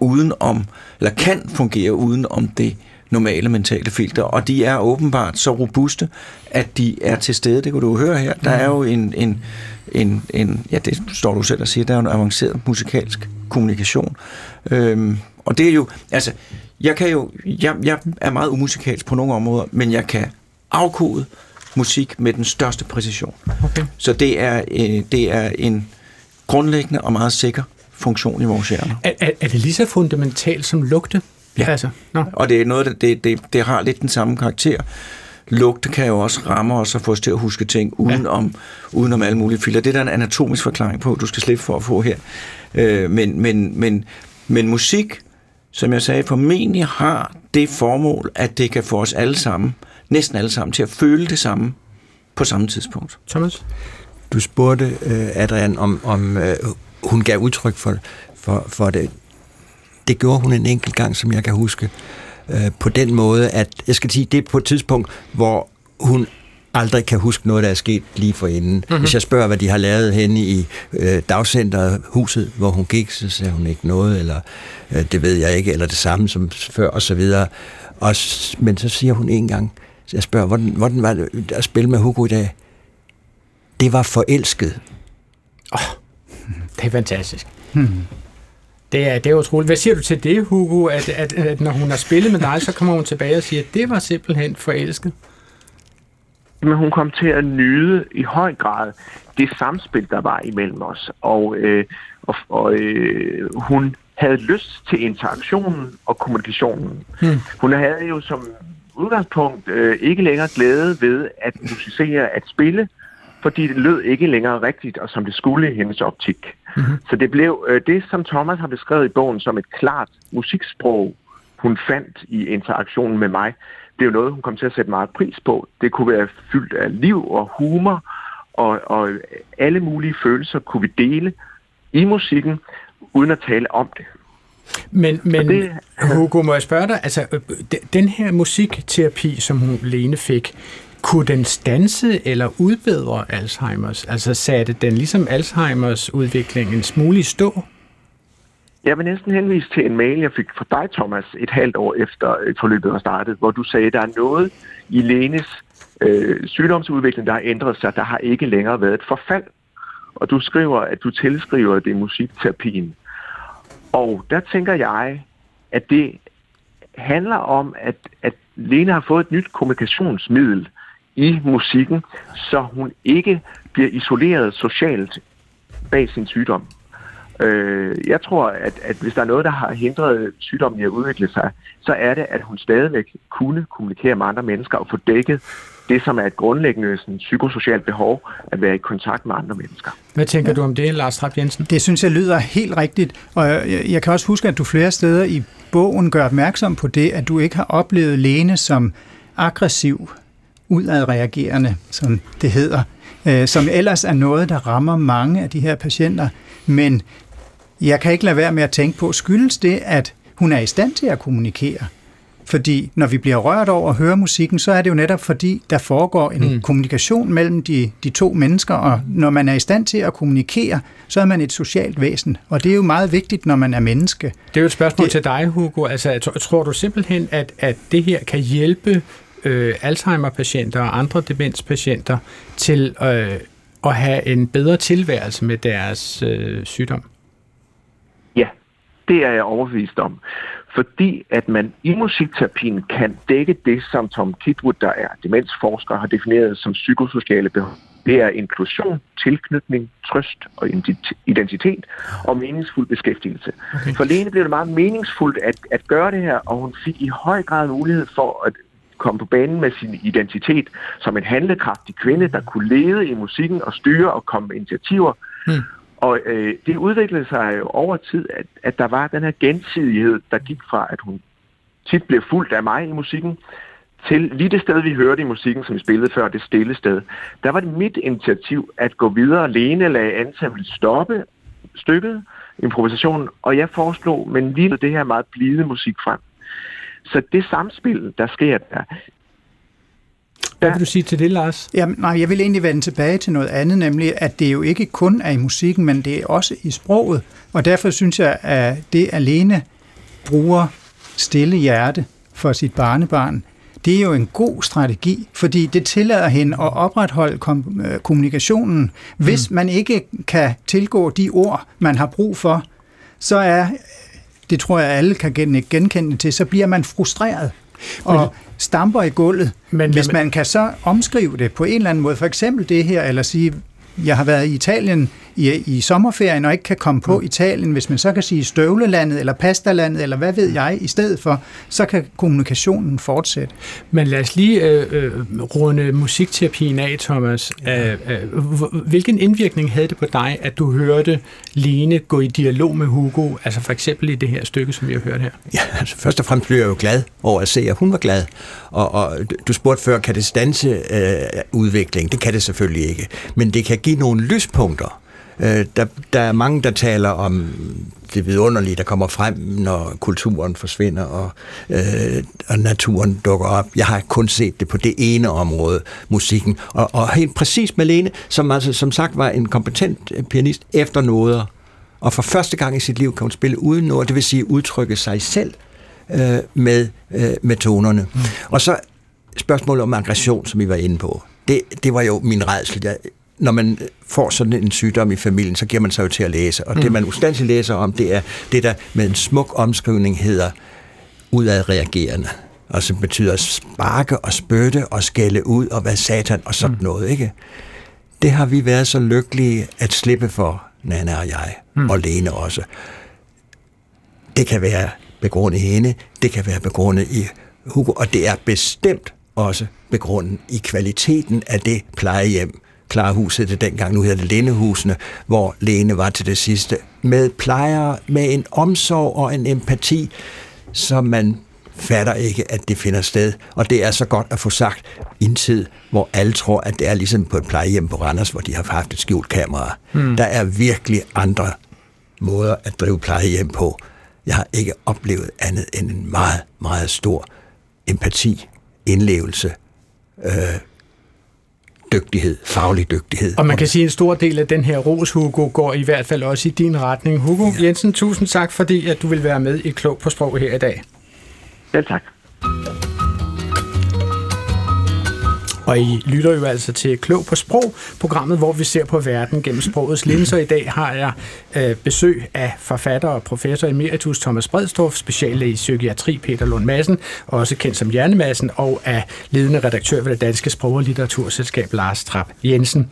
uden om, eller kan fungere uden om det normale mentale filter, og de er åbenbart så robuste, at de er til stede. Det kunne du høre her. Der er jo en, en, en, en ja, det står du selv og siger, der er en avanceret musikalsk kommunikation. Øhm, og det er jo, altså, jeg kan jo, jeg, jeg er meget umusikalsk på nogle områder, men jeg kan afkode musik med den største præcision. Okay. Så det er, øh, det er en grundlæggende og meget sikker funktion i vores hjerne. Er, er, er det lige så fundamentalt som lugte? Ja, altså, no. og det er noget, det, det, det har lidt den samme karakter. Lugte kan jo også ramme os og få os til at huske ting uden, ja. om, uden om alle mulige filter. Det er der en anatomisk forklaring på, du skal slippe for at få her. Øh, men, men, men, men musik, som jeg sagde, formentlig har det formål, at det kan få os alle sammen, næsten alle sammen, til at føle det samme på samme tidspunkt. Thomas? Du spurgte, uh, Adrian, om, om uh, hun gav udtryk for, for, for det. Det gjorde hun en enkelt gang, som jeg kan huske. Uh, på den måde, at jeg skal sige, det er på et tidspunkt, hvor hun aldrig kan huske noget, der er sket lige for inden. Mm-hmm. Hvis jeg spørger, hvad de har lavet henne i øh, dagcenteret, huset, hvor hun gik, så siger hun ikke noget, eller øh, det ved jeg ikke, eller det samme som før, og så videre. Og, men så siger hun en gang, så jeg spørger, hvordan, hvordan var det at spille med Hugo i dag? Det var forelsket. Oh, det er fantastisk. Hmm. Det er, det er utroligt. Hvad siger du til det, Hugo, at, at, at når hun har spillet med dig, så kommer hun tilbage og siger, at det var simpelthen forelsket? men hun kom til at nyde i høj grad det samspil, der var imellem os. Og, øh, og, og øh, hun havde lyst til interaktionen og kommunikationen. Hmm. Hun havde jo som udgangspunkt øh, ikke længere glæde ved at musicere, at spille, fordi det lød ikke længere rigtigt, og som det skulle i hendes optik. Mm-hmm. Så det blev øh, det, som Thomas har beskrevet i bogen, som et klart musiksprog, hun fandt i interaktionen med mig, det er jo noget, hun kom til at sætte meget pris på. Det kunne være fyldt af liv og humor, og, og alle mulige følelser kunne vi dele i musikken, uden at tale om det. Men, men det, Hugo, må jeg spørge dig, altså den her musikterapi, som hun Lene fik, kunne den stanse eller udbedre Alzheimers? Altså satte den ligesom Alzheimers udvikling en smule i stå? Jeg vil næsten henvise til en mail, jeg fik fra dig, Thomas, et halvt år efter øh, forløbet var startet, hvor du sagde, at der er noget i Lenes øh, sygdomsudvikling, der har ændret sig. Der har ikke længere været et forfald. Og du skriver, at du tilskriver det musikterapien. Og der tænker jeg, at det handler om, at, at Lene har fået et nyt kommunikationsmiddel i musikken, så hun ikke bliver isoleret socialt bag sin sygdom. Øh, jeg tror, at, at hvis der er noget, der har hindret sygdommen i at udvikle sig, så er det, at hun stadigvæk kunne kommunikere med andre mennesker og få dækket det, som er et grundlæggende sådan, psykosocialt behov, at være i kontakt med andre mennesker. Hvad tænker ja. du om det, Lars Trapp Jensen? Det synes jeg lyder helt rigtigt, og jeg, jeg kan også huske, at du flere steder i bogen gør opmærksom på det, at du ikke har oplevet Lene som aggressiv, udadreagerende, som det hedder, øh, som ellers er noget, der rammer mange af de her patienter. Men jeg kan ikke lade være med at tænke på, skyldes det, at hun er i stand til at kommunikere? Fordi når vi bliver rørt over at høre musikken, så er det jo netop fordi, der foregår en mm. kommunikation mellem de, de to mennesker, og når man er i stand til at kommunikere, så er man et socialt væsen, og det er jo meget vigtigt, når man er menneske. Det er jo et spørgsmål det, til dig, Hugo. Altså, tror du simpelthen, at, at det her kan hjælpe øh, Alzheimer-patienter og andre demenspatienter til øh, at have en bedre tilværelse med deres øh, sygdom? Ja, det er jeg overbevist om. Fordi at man i musikterapien kan dække det, som Tom Kitwood, der er demensforsker, har defineret som psykosociale behov Det er inklusion, tilknytning, trøst og identitet og meningsfuld beskæftigelse. Okay. For Lene blev det meget meningsfuldt at, at gøre det her, og hun fik i høj grad mulighed for at komme på banen med sin identitet som en handlekraftig kvinde, der kunne lede i musikken og styre og komme med initiativer. Mm. Og øh, det udviklede sig jo over tid, at, at der var den her gensidighed, der gik fra, at hun tit blev fuldt af mig i musikken, til lige det sted, vi hørte i musikken, som vi spillede før, det stille sted. Der var det mit initiativ at gå videre. Lene lagde ansat stoppe stykket, improvisationen, og jeg foreslog men lige det her meget blide musik frem. Så det samspil, der sker der, hvad vil du sige til det, Lars? Jamen, nej, jeg vil egentlig vende tilbage til noget andet, nemlig at det jo ikke kun er i musikken, men det er også i sproget. Og derfor synes jeg, at det alene bruger stille hjerte for sit barnebarn, det er jo en god strategi, fordi det tillader hende at opretholde kom- øh, kommunikationen. Hvis mm. man ikke kan tilgå de ord, man har brug for, så er, det tror jeg alle kan genkende til, så bliver man frustreret og stamper i gulvet. Men, Hvis man kan så omskrive det på en eller anden måde, for eksempel det her, eller sige, jeg har været i Italien i, i sommerferien og ikke kan komme på mm. Italien, hvis man så kan sige støvlelandet eller pastalandet eller hvad ved jeg i stedet for, så kan kommunikationen fortsætte. Men lad os lige øh, øh, runde musikterapien af, Thomas. Ja. Øh, hvilken indvirkning havde det på dig, at du hørte Lene gå i dialog med Hugo, altså for eksempel i det her stykke, som vi har hørt her? Ja, altså først og fremmest blev jeg jo glad over at se, at hun var glad. Og, og du spurgte før, kan det stanse øh, udvikling? Det kan det selvfølgelig ikke. Men det kan give nogle lyspunkter. Øh, der, der er mange, der taler om det vidunderlige, der kommer frem, når kulturen forsvinder og, øh, og naturen dukker op. Jeg har kun set det på det ene område, musikken. Og, og helt præcis Malene, som altså som sagt var en kompetent pianist efter noder. Og for første gang i sit liv kan hun spille uden noder, det vil sige udtrykke sig selv øh, med, øh, med tonerne. Mm. Og så spørgsmålet om aggression, som vi var inde på. Det, det var jo min redsel. Jeg, når man får sådan en sygdom i familien, så giver man sig jo til at læse. Og mm. det, man ustandsligt læser om, det er det, der med en smuk omskrivning hedder udadreagerende. Og som betyder sparke og spytte og skælde ud og hvad satan og sådan mm. noget, ikke? Det har vi været så lykkelige at slippe for, Nana og jeg, mm. og Lene også. Det kan være begrundet i hende, det kan være begrundet i Hugo, og det er bestemt også begrundet i kvaliteten af det plejehjem, Klarhuset det dengang, nu hedder det Lindehusene, hvor Lene var til det sidste, med plejere, med en omsorg og en empati, som man fatter ikke, at det finder sted. Og det er så godt at få sagt i en tid, hvor alle tror, at det er ligesom på et plejehjem på Randers, hvor de har haft et skjult kamera. Hmm. Der er virkelig andre måder at drive plejehjem på. Jeg har ikke oplevet andet end en meget, meget stor empati, indlevelse, øh, dygtighed, faglig dygtighed. Og man kan sige, at en stor del af den her ros, Hugo, går i hvert fald også i din retning. Hugo ja. Jensen, tusind tak, fordi at du vil være med i Klog på Sprog her i dag. Ja, tak. Og I lytter jo altså til Klog på Sprog, programmet, hvor vi ser på verden gennem sprogets linser. I dag har jeg øh, besøg af forfatter og professor emeritus Thomas Bredstorff, speciallæge i psykiatri Peter Lund Madsen, også kendt som Hjernemassen, og af ledende redaktør ved det Danske Sprog- og Litteraturselskab Lars Trap Jensen.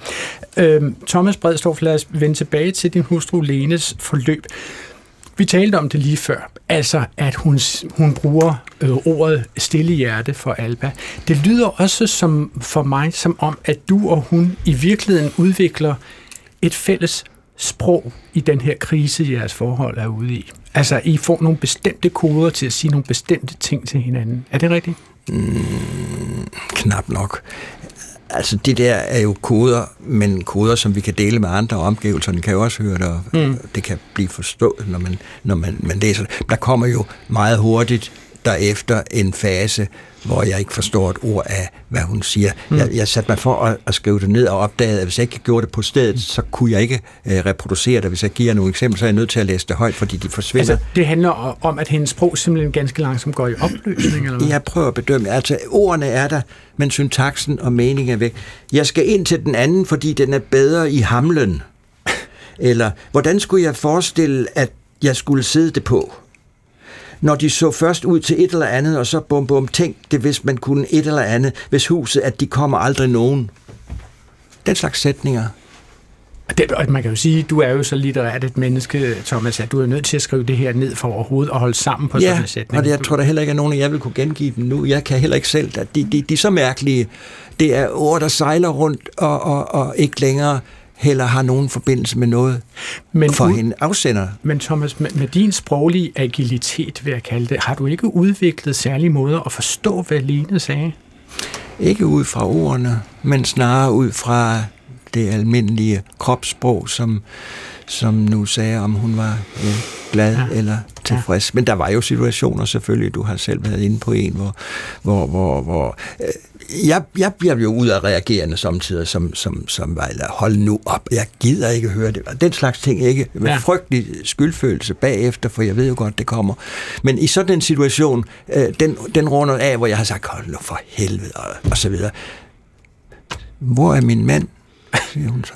Øh, Thomas Bredstorff, lad os vende tilbage til din hustru Lenes forløb. Vi talte om det lige før, altså at hun, hun bruger øh, ordet stille hjerte for Alba. Det lyder også som for mig som om, at du og hun i virkeligheden udvikler et fælles sprog i den her krise, jeres forhold er ude i. Altså, I får nogle bestemte koder til at sige nogle bestemte ting til hinanden. Er det rigtigt? Mm, knap nok. Altså, det der er jo koder, men koder, som vi kan dele med andre omgivelser, kan jo også høre det, og mm. det kan blive forstået, når man, når man, man læser det. Der kommer jo meget hurtigt derefter en fase, hvor jeg ikke forstår et ord af, hvad hun siger. Mm. Jeg, jeg satte mig for at, at skrive det ned og opdagede, at hvis jeg ikke gjorde det på stedet, så kunne jeg ikke uh, reproducere det. Hvis jeg giver nogle eksempler, så er jeg nødt til at læse det højt, fordi de forsvinder. Altså, det handler om, at hendes sprog simpelthen ganske langsomt går i opløsning? Eller hvad? Jeg prøver at bedømme. Altså, ordene er der, men syntaksen og meningen er væk. Jeg skal ind til den anden, fordi den er bedre i hamlen. Eller, hvordan skulle jeg forestille, at jeg skulle sidde det på? Når de så først ud til et eller andet, og så bum bum, tænk det, hvis man kunne et eller andet, hvis huset, at de kommer aldrig nogen. den slags sætninger. Det, og man kan jo sige, du er jo så litterært et menneske, Thomas, at du er nødt til at skrive det her ned for overhovedet at holde sammen på ja, sådan en sætning. og det, jeg tror der heller ikke er nogen af jer vil kunne gengive dem nu. Jeg kan heller ikke selv. De, de, de er så mærkelige. Det er ord, der sejler rundt og, og, og ikke længere heller har nogen forbindelse med noget men for hende afsender. Men Thomas, med, med din sproglige agilitet, vil jeg kalde det, har du ikke udviklet særlige måder at forstå, hvad Lene sagde? Ikke ud fra ordene, men snarere ud fra det almindelige kropssprog, som, som nu sagde, om hun var øh, glad ja. eller tilfreds. Ja. Men der var jo situationer selvfølgelig, du har selv været inde på en, hvor, hvor, hvor, hvor øh, jeg, jeg bliver jo ud af reagerende samtidig, som, som, som var, eller hold nu op, jeg gider ikke høre det. Den slags ting ikke. Med ja. frygtelig skyldfølelse bagefter, for jeg ved jo godt, det kommer. Men i sådan en situation, øh, den, den runder af, hvor jeg har sagt, hold nu for helvede, og, og så videre. Hvor er min mand? siger hun så.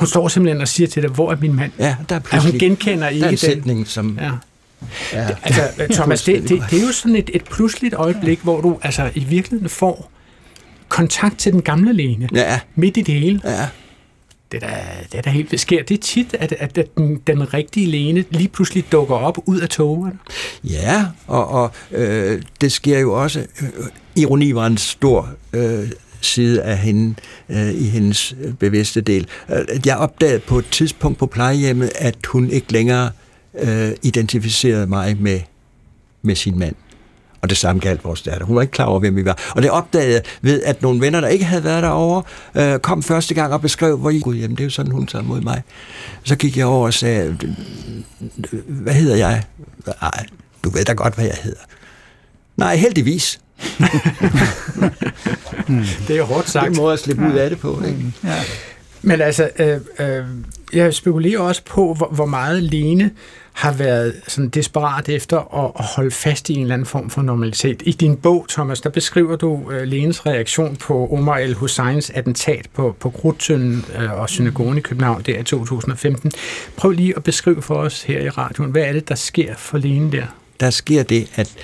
Hun står simpelthen og siger til dig, hvor er min mand? Ja, der er pludselig... Ja, hun genkender ikke den sætning, som... Ja. Ja. Altså, Thomas, det, det, det er jo sådan et, et pludseligt øjeblik, hvor du altså i virkeligheden får kontakt til den gamle Lene. Ja. Midt i det hele. Ja. Det er da, det er da helt sker. Det er tit, at, at, at den, den rigtige Lene lige pludselig dukker op ud af togene. Ja, og, og øh, det sker jo også. Øh, ironi var en stor øh, side af hende øh, i hendes øh, bevidste del. Øh, jeg opdagede på et tidspunkt på plejehjemmet, at hun ikke længere øh, identificerede mig med, med sin mand. Og det samme galt vores datter. Hun var ikke klar over, hvem vi var. Og det opdagede jeg ved, at nogle venner, der ikke havde været derovre, øh, kom første gang og beskrev, hvor I... Gud, jamen det er jo sådan, hun tager mod mig. Så gik jeg over og sagde, hvad hedder jeg? Nej, du ved da godt, hvad jeg hedder. Nej, heldigvis. det er jo hårdt sagt. Det er måde at slippe ud af det på. Ikke? Ja. Men altså, øh, øh, jeg spekulerer også på, hvor, hvor meget Lene har været sådan desperat efter at, at holde fast i en eller anden form for normalitet. I din bog, Thomas, der beskriver du øh, Lenes reaktion på Omar el-Husseins attentat på, på Krudtønden øh, og synagogen i København der i 2015. Prøv lige at beskrive for os her i radioen, hvad er det, der sker for Lene der? Der sker det, at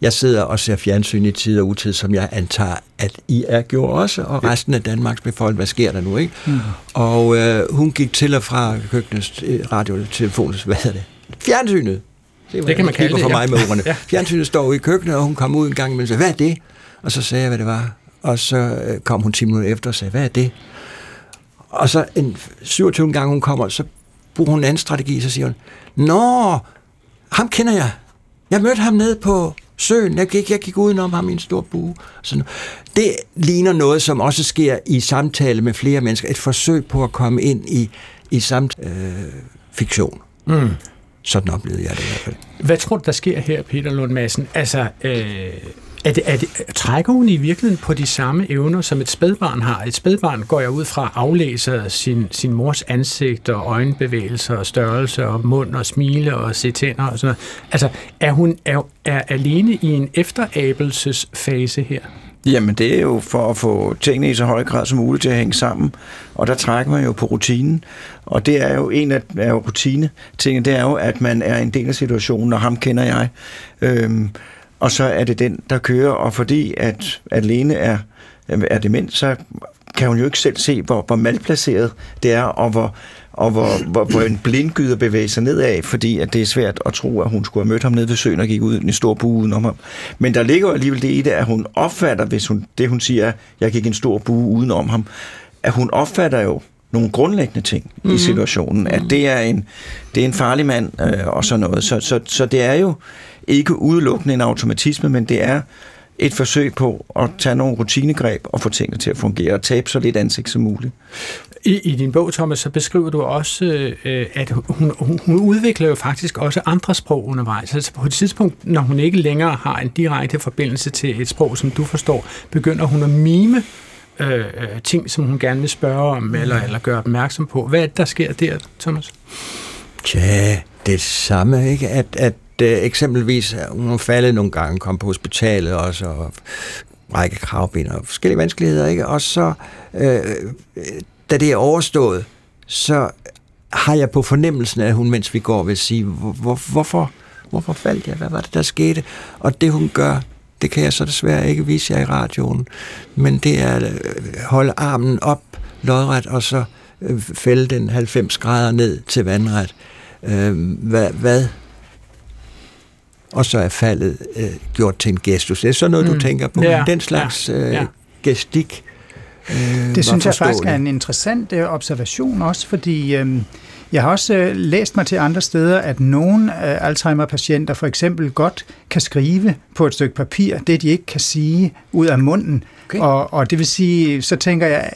jeg sidder og ser fjernsyn i tid og utid, som jeg antager, at I er gjort også, og resten af Danmarks befolkning, hvad sker der nu, ikke? Mm. Og øh, hun gik til og fra køkkenets øh, radiotelefonens, hvad hedder det? Fjernsynet. Det, det kan man kalde det, for mig ja. med ordene. ja. Fjernsynet står i køkkenet, og hun kom ud en gang og sagde, hvad er det? Og så sagde jeg, hvad det var. Og så øh, kom hun 10 minutter efter og sagde, hvad er det? Og så en 27 gang hun kommer, så bruger hun en anden strategi, så siger hun, Nå, ham kender jeg. Jeg mødte ham nede på søen. Jeg gik, jeg gik udenom ham i en stor bue. Sådan. Det ligner noget, som også sker i samtale med flere mennesker. Et forsøg på at komme ind i, i samt øh, fiktion. Mm. Sådan oplevede jeg det i hvert fald. Hvad tror du, der sker her, Peter Lund Madsen? Altså, øh, er det, er det, trækker hun i virkeligheden på de samme evner, som et spædbarn har? Et spædbarn går jeg ud fra aflæser sin, sin mors ansigt og øjenbevægelser og størrelse og mund og smile og se tænder og sådan noget. Altså, er hun er, er alene i en efterabelsesfase her? Jamen, det er jo for at få tingene i så høj grad som muligt til at hænge sammen. Og der trækker man jo på rutinen. Og det er jo en af, af rutine tingene, det er jo, at man er en del af situationen, og ham kender jeg. Øhm, og så er det den, der kører, og fordi at alene er, er dement, så kan hun jo ikke selv se, hvor, hvor malplaceret det er, og hvor, og hvor, hvor, hvor en blindgyder bevæger sig nedad, fordi at det er svært at tro, at hun skulle have mødt ham nede ved søen og gik ud i en stor bue udenom ham. Men der ligger alligevel det i det, at hun opfatter, hvis hun, det hun siger, jeg gik en stor bue udenom ham, at hun opfatter jo nogle grundlæggende ting mm-hmm. i mhm. situationen, at det er en, det er en farlig mand øh, og sådan noget. Så, så, så det er jo ikke udelukkende en automatisme, men det er et forsøg på at tage nogle rutinegreb og få tingene til at fungere og tabe så lidt ansigt som muligt. I, I din bog, Thomas, så beskriver du også, øh, at hun, hun, hun udvikler jo faktisk også andre sprog undervejs. Altså på et tidspunkt, når hun ikke længere har en direkte forbindelse til et sprog, som du forstår, begynder hun at mime øh, øh ting, som hun gerne vil spørge om, eller, eller gøre opmærksom på. Hvad er det, der sker der, Thomas? Tja, det samme, ikke? At, at øh, eksempelvis, hun er faldet nogle gange, kom på hospitalet også, og række kravben og forskellige vanskeligheder, ikke? Og så, øh, da det er overstået, så har jeg på fornemmelsen, at hun, mens vi går, vil sige, hvor, hvorfor, hvorfor faldt jeg? Hvad var det, der skete? Og det, hun gør, det kan jeg så desværre ikke vise jer i radioen, men det er at holde armen op lodret, og så øh, fælde den 90 grader ned til vandret. Øh, hvad, hvad og så er faldet øh, gjort til en gestus. Det er sådan noget, mm. du tænker på. Ja, Den slags øh, ja. gestik øh, Det synes jeg faktisk er en interessant øh, observation også, fordi øh, jeg har også øh, læst mig til andre steder, at nogle øh, Alzheimer-patienter for eksempel godt kan skrive på et stykke papir, det de ikke kan sige ud af munden. Okay. Og, og det vil sige, så tænker jeg,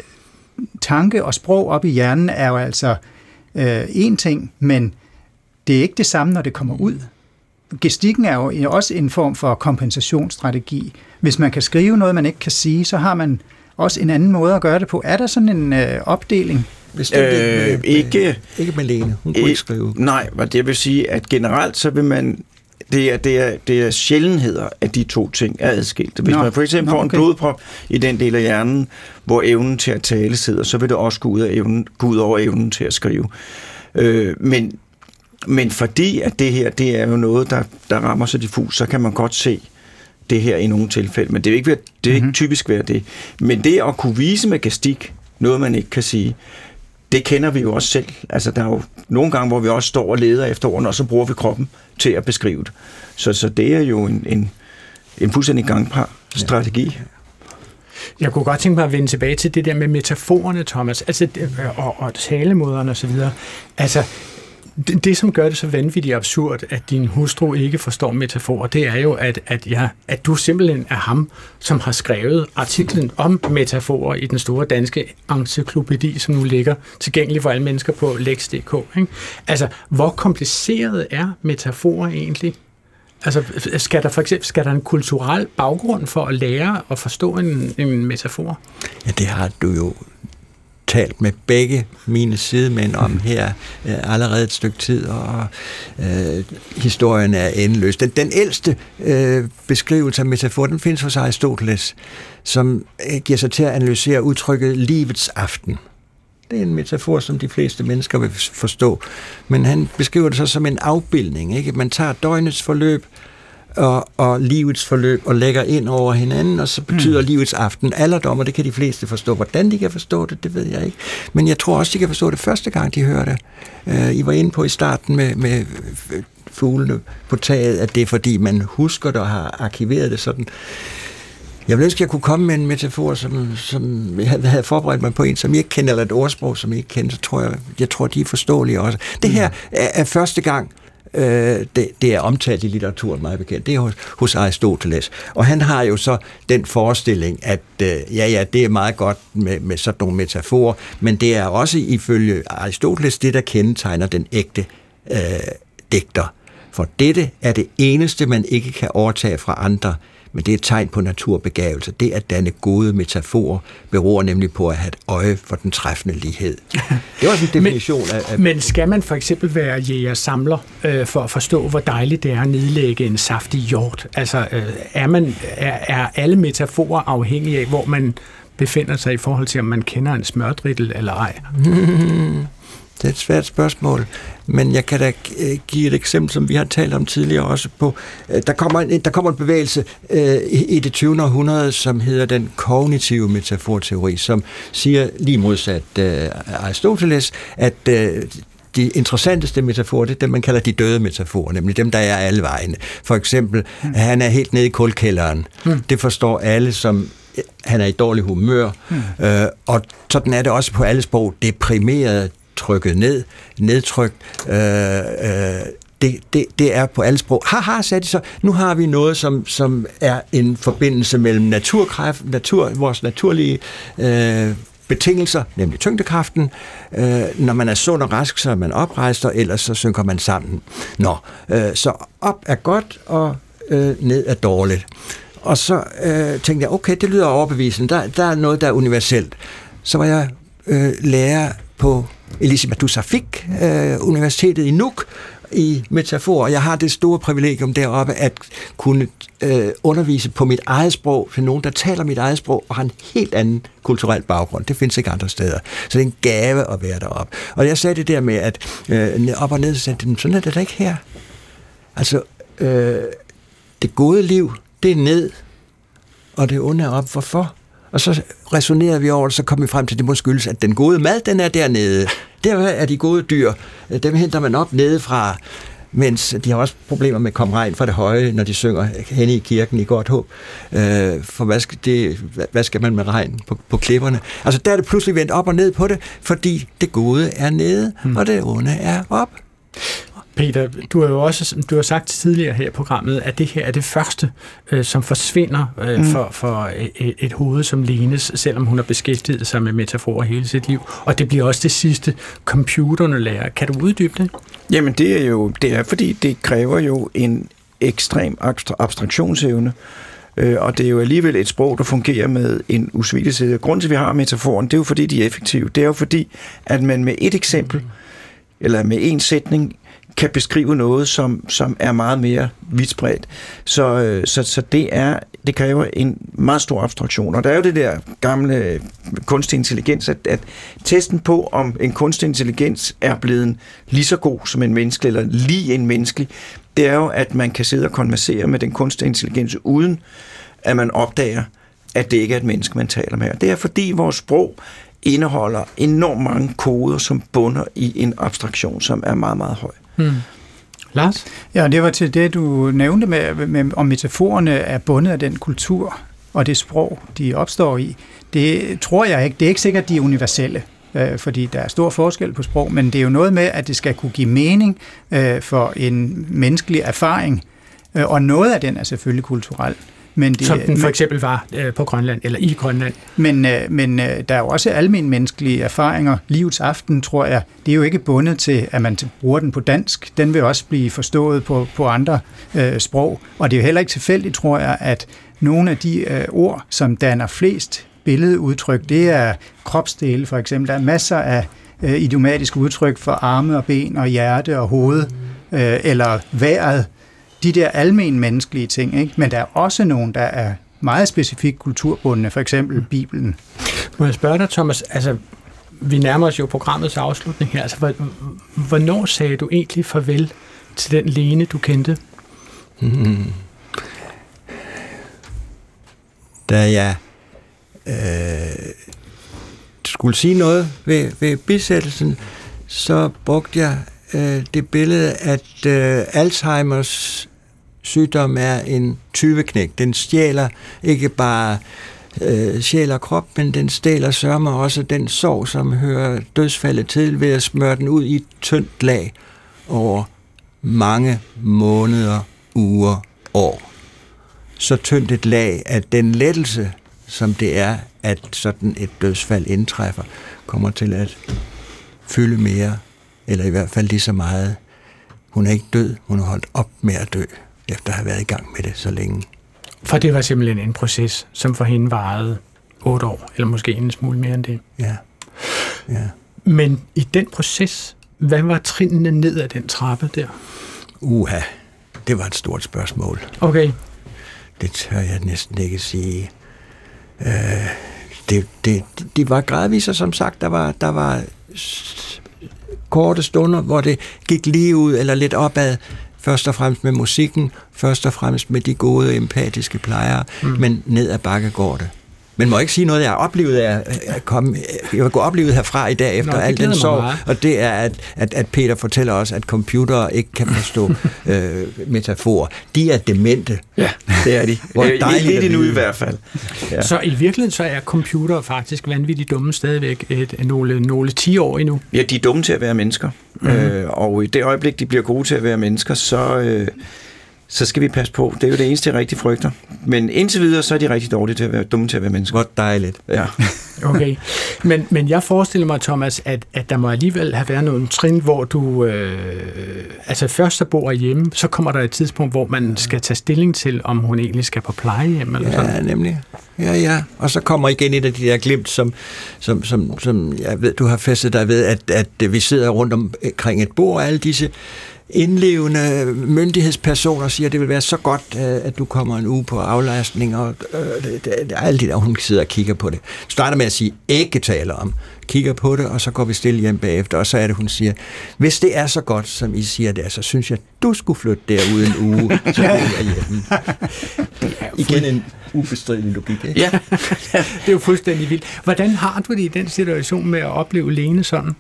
tanke og sprog op i hjernen er jo altså øh, en ting, men det er ikke det samme, når det kommer ud. Gestikken er jo også en form for kompensationsstrategi. Hvis man kan skrive noget, man ikke kan sige, så har man også en anden måde at gøre det på. Er der sådan en øh, opdeling? Bestemt Øh, med, ikke- Ikke med Lene. Hun kunne Øh, ikke skrive. Nej, og det vil sige, at generelt så vil man det er, det, er, det er sjældenheder, at de to ting er adskilte. Hvis Nå, man for eksempel nå, får en okay. blodprop i den del af hjernen, hvor evnen til at tale sidder, så vil det også gå ud, af evnen, gå ud over evnen til at skrive. Øh, men, men fordi at det her, det er jo noget, der, der rammer så diffus, så kan man godt se det her i nogle tilfælde. Men det er ikke, det er ikke Mhm. typisk være det. Men det at kunne vise med gestik, noget man ikke kan sige, det kender vi jo også selv. Altså, der er jo nogle gange, hvor vi også står og leder efter ordene, og så bruger vi kroppen til at beskrive det. Så, så det er jo en, en, en fuldstændig gangbar strategi. Jeg kunne godt tænke mig at vende tilbage til det der med metaforerne, Thomas, altså, og, og talemåderne osv. Altså, det, det, som gør det så vanvittigt absurd, at din hustru ikke forstår metaforer, det er jo, at, at, ja, at du simpelthen er ham, som har skrevet artiklen om metaforer i den store danske encyklopædi, som nu ligger tilgængelig for alle mennesker på lex.dk. Ikke? Altså, hvor kompliceret er metaforer egentlig? Altså, skal der for eksempel skal der en kulturel baggrund for at lære og forstå en, en metafor? Ja, det har du jo talt med begge mine sidemænd om her øh, allerede et stykke tid, og øh, historien er endeløs. Den, den ældste øh, beskrivelse af metafor, den findes hos Aristoteles, som øh, giver sig til at analysere udtrykket livets aften. Det er en metafor, som de fleste mennesker vil forstå. Men han beskriver det så som en afbildning. Ikke? Man tager døgnets forløb og, og livets forløb og lægger ind over hinanden, og så betyder mm. livets aften alderdom, og det kan de fleste forstå. Hvordan de kan forstå det, det ved jeg ikke. Men jeg tror også, de kan forstå det første gang, de hører det. Uh, I var inde på i starten med, med fuglene på taget, at det er fordi, man husker det og har arkiveret det sådan. Jeg ville ønske, at jeg kunne komme med en metafor, som, som jeg havde forberedt mig på en, som jeg ikke kender, eller et ordsprog, som jeg ikke kender, så tror jeg, jeg tror, de er forståelige også. Det her er, er første gang, øh, det, det er omtalt i litteraturen meget bekendt. Det er hos, hos Aristoteles. Og han har jo så den forestilling, at øh, ja, ja, det er meget godt med, med sådan nogle metaforer, men det er også ifølge Aristoteles det, der kendetegner den ægte øh, digter. For dette er det eneste, man ikke kan overtage fra andre, men det er et tegn på naturbegavelse. Det at danne gode metaforer beror nemlig på at have et øje for den træffende lighed. Det var sådan en definition af, af Men skal man for eksempel være jæger-samler øh, for at forstå, hvor dejligt det er at nedlægge en saftig hjort? Altså, øh, er, man, er, er alle metaforer afhængige af, hvor man befinder sig i forhold til, om man kender en smørdrittel eller ej? Det er et svært spørgsmål, men jeg kan da øh, give et eksempel, som vi har talt om tidligere også på. øh, Der kommer en, der kommer en bevægelse øh, i i det 20. århundrede, som hedder den kognitive metaforteori, som siger lige modsat øh, Aristoteles, at øh, de interessanteste metaforer, det er dem, man kalder de døde metaforer, nemlig dem, der er alle vegne. For eksempel, mm. han er helt nede i kulkælderen. Mm. Det forstår alle som han er i dårlig humør, mm. øh, og sådan er det også på alle sprog, deprimeret, trykket ned, nedtrykt, øh, øh, det, det, det er på alle sprog. Haha, sagde de så, nu har vi noget, som, som er en forbindelse mellem naturkræft, natur, vores naturlige øh, betingelser, nemlig tyngdekraften. Øh, når man er sund og rask, så er man oprejst, og ellers så synker man sammen. Nå, øh, så op er godt, og øh, ned er dårligt. Og så øh, tænkte jeg, okay, det lyder overbevisende. Der, der er noget, der er universelt. Så var jeg øh, lærer på Elisabeth Dussafik, øh, Universitetet i Nuuk, i metafor, og jeg har det store privilegium deroppe at kunne øh, undervise på mit eget sprog til nogen, der taler mit eget sprog og har en helt anden kulturel baggrund. Det findes ikke andre steder. Så det er en gave at være deroppe. Og jeg sagde det der med, at øh, op og ned, så sagde de, sådan er det da ikke her. Altså, øh, det gode liv, det er ned, og det onde er op. Hvorfor? Og så resonerede vi over det, så kom vi frem til, at det må skyldes, at den gode mad, den er dernede. Der er de gode dyr. Dem henter man op nede fra mens de har også problemer med at komme regn fra det høje, når de synger hen i kirken i godt håb. Øh, for hvad skal, det, hvad skal man med regn på, på klipperne? Altså der er det pludselig vendt op og ned på det, fordi det gode er nede, hmm. og det onde er op. Peter, du har jo også du har sagt tidligere her i programmet, at det her er det første, øh, som forsvinder øh, mm. for, for et, et hoved som Lenes, selvom hun har beskæftiget sig med metaforer hele sit liv. Og det bliver også det sidste, computerne lærer. Kan du uddybe det? Jamen det er jo, det er fordi, det kræver jo en ekstrem abstraktionsevne, øh, og det er jo alligevel et sprog, der fungerer med en usvigelighed. Grunden til, at vi har metaforen, det er jo fordi, de er effektive. Det er jo fordi, at man med et eksempel, eller med en sætning, kan beskrive noget, som, som er meget mere vidspredt. Så, øh, så, så det er det kræver en meget stor abstraktion. Og der er jo det der gamle kunstig intelligens, at, at testen på, om en kunstig intelligens er blevet lige så god som en menneske, eller lige en menneskelig, det er jo, at man kan sidde og konversere med den kunstige intelligens, uden at man opdager, at det ikke er et menneske, man taler med. Og det er fordi vores sprog indeholder enormt mange koder, som bunder i en abstraktion, som er meget, meget høj. Hmm. Lars? Ja, det var til det, du nævnte med, med, om metaforerne er bundet af den kultur og det sprog, de opstår i. Det tror jeg ikke. Det er ikke sikkert, de er universelle øh, fordi der er stor forskel på sprog, men det er jo noget med, at det skal kunne give mening øh, for en menneskelig erfaring, øh, og noget af den er selvfølgelig kulturel. Men det, Som den for eksempel var øh, på Grønland, eller i Grønland. Men, øh, men øh, der er jo også almindelige menneskelige erfaringer. Livets aften, tror jeg, det er jo ikke bundet til, at man bruger den på dansk. Den vil også blive forstået på, på andre øh, sprog. Og det er jo heller ikke tilfældigt, tror jeg, at nogle af de øh, ord, som danner flest billedudtryk, det er kropsdele for eksempel. Der er masser af øh, idiomatiske udtryk for arme og ben og hjerte og hoved, øh, eller vejret, de der almen menneskelige ting, ikke? men der er også nogen, der er meget specifikt kulturbundne, for eksempel mm. Bibelen. Må jeg spørge dig, Thomas, altså vi nærmer os jo programmets afslutning her, altså hvornår sagde du egentlig farvel til den Lene, du kendte? Hmm. Da jeg øh, skulle sige noget ved, ved bisættelsen, så brugte jeg øh, det billede, at øh, Alzheimers sygdom er en tyveknæk. Den stjæler ikke bare øh, sjæl og krop, men den stjæler sørme også den sorg, som hører dødsfaldet til ved at smøre den ud i et tyndt lag over mange måneder, uger, år. Så tyndt et lag, at den lettelse, som det er, at sådan et dødsfald indtræffer, kommer til at fylde mere, eller i hvert fald lige så meget. Hun er ikke død, hun er holdt op med at dø efter at have været i gang med det så længe. For det var simpelthen en proces, som for hende varede otte år, eller måske en smule mere end det. Ja. ja. Men i den proces, hvad var trinene ned ad den trappe der? Uha, det var et stort spørgsmål. Okay. Det tør jeg næsten ikke sige. Øh, det, det, det var gradvist, som sagt, der var, der var korte stunder, hvor det gik lige ud eller lidt opad, Først og fremmest med musikken, først og fremmest med de gode, empatiske plejere, mm. men ned ad bakke går det. Men må jeg ikke sige noget, jeg har oplevet af at komme, jeg har gået oplevet herfra i dag efter Nå, al den sorg, og det er, at, at, at Peter fortæller os, at computere ikke kan forstå øh, metafor. De er demente. Ja, det er de. Hvor dejligt det er nu i hvert fald. Ja. Så i virkeligheden så er computere faktisk vanvittigt dumme stadigvæk et, nogle, nogle 10 år endnu. Ja, de er dumme til at være mennesker. Mm-hmm. Øh, og i det øjeblik, de bliver gode til at være mennesker, så... Øh, så skal vi passe på. Det er jo det eneste, jeg rigtig frygter. Men indtil videre, så er de rigtig dårlige til at være dumme til at være mennesker. Hvor dejligt. Ja. okay. Men, men jeg forestiller mig, Thomas, at, at der må alligevel have været nogle trin, hvor du... Øh, altså først så bor hjemme, så kommer der et tidspunkt, hvor man skal tage stilling til, om hun egentlig skal på plejehjem eller ja, sådan. Ja, nemlig. Ja, ja. Og så kommer igen et af de der glimt, som, som, som, som jeg ved, du har festet dig ved, at, at vi sidder rundt omkring et bord, alle disse indlevende myndighedspersoner siger, at det vil være så godt, øh, at du kommer en uge på aflastning, og øh, det, det, er alt det der, hun sidder og kigger på det. Starter med at sige, ikke taler om, kigger på det, og så går vi stille hjem bagefter, og så er det, hun siger, hvis det er så godt, som I siger det, så synes jeg, du skulle flytte derud en uge, så bliver jeg hjemme. Igen en ubestridelig logik, ikke? Ja. det er jo fuldstændig vildt. Hvordan har du det i den situation med at opleve Lene sådan?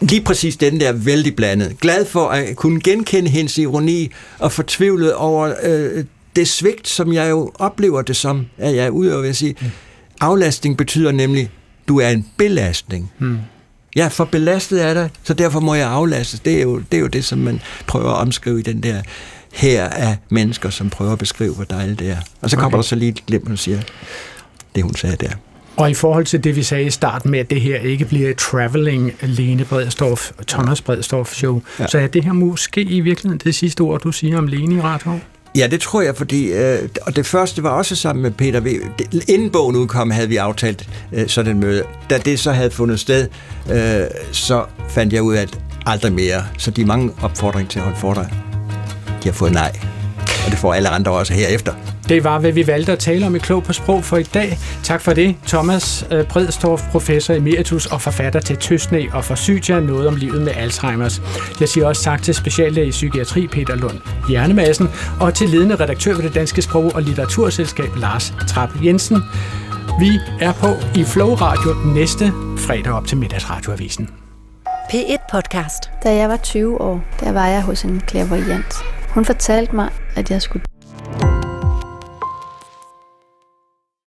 Lige præcis den der vældig blandet. Glad for at kunne genkende hendes ironi og fortvivlet over øh, det svigt, som jeg jo oplever det som, at jeg er og vil sige. Mm. Aflastning betyder nemlig, du er en belastning. Mm. Jeg er for belastet af dig, så derfor må jeg aflastes. Det er jo det, er jo det som man prøver at omskrive i den der her af mennesker, som prøver at beskrive, hvor dejligt det er. Og så kommer okay. der så lige et glimt, og siger, det hun sagde der. Og i forhold til det, vi sagde i starten med, at det her ikke bliver et traveling Lene Bredstorff, Thomas Bredstorff show, ja. så er det her måske i virkeligheden det sidste ord, du siger om Lene i Rathov? Ja, det tror jeg, fordi, øh, og det første var også sammen med Peter V. Inden bogen udkom, havde vi aftalt øh, sådan en møde. Da det så havde fundet sted, øh, så fandt jeg ud af, at aldrig mere. Så de mange opfordringer til at holde foredrag, de har fået nej. Og det får alle andre også herefter. Det var, hvad vi valgte at tale om i Klog på Sprog for i dag. Tak for det, Thomas øh, Bredstorff, professor emeritus og forfatter til Tøsne og Forsytia, noget om livet med Alzheimers. Jeg siger også tak til speciallæge i psykiatri Peter Lund Hjernemassen og til ledende redaktør ved det Danske Sprog- og Litteraturselskab Lars Trapp Jensen. Vi er på i Flow Radio næste fredag op til middagsradioavisen. P1 Podcast. Da jeg var 20 år, der var jeg hos en klaverjant. Hun fortalte mig, at jeg skulle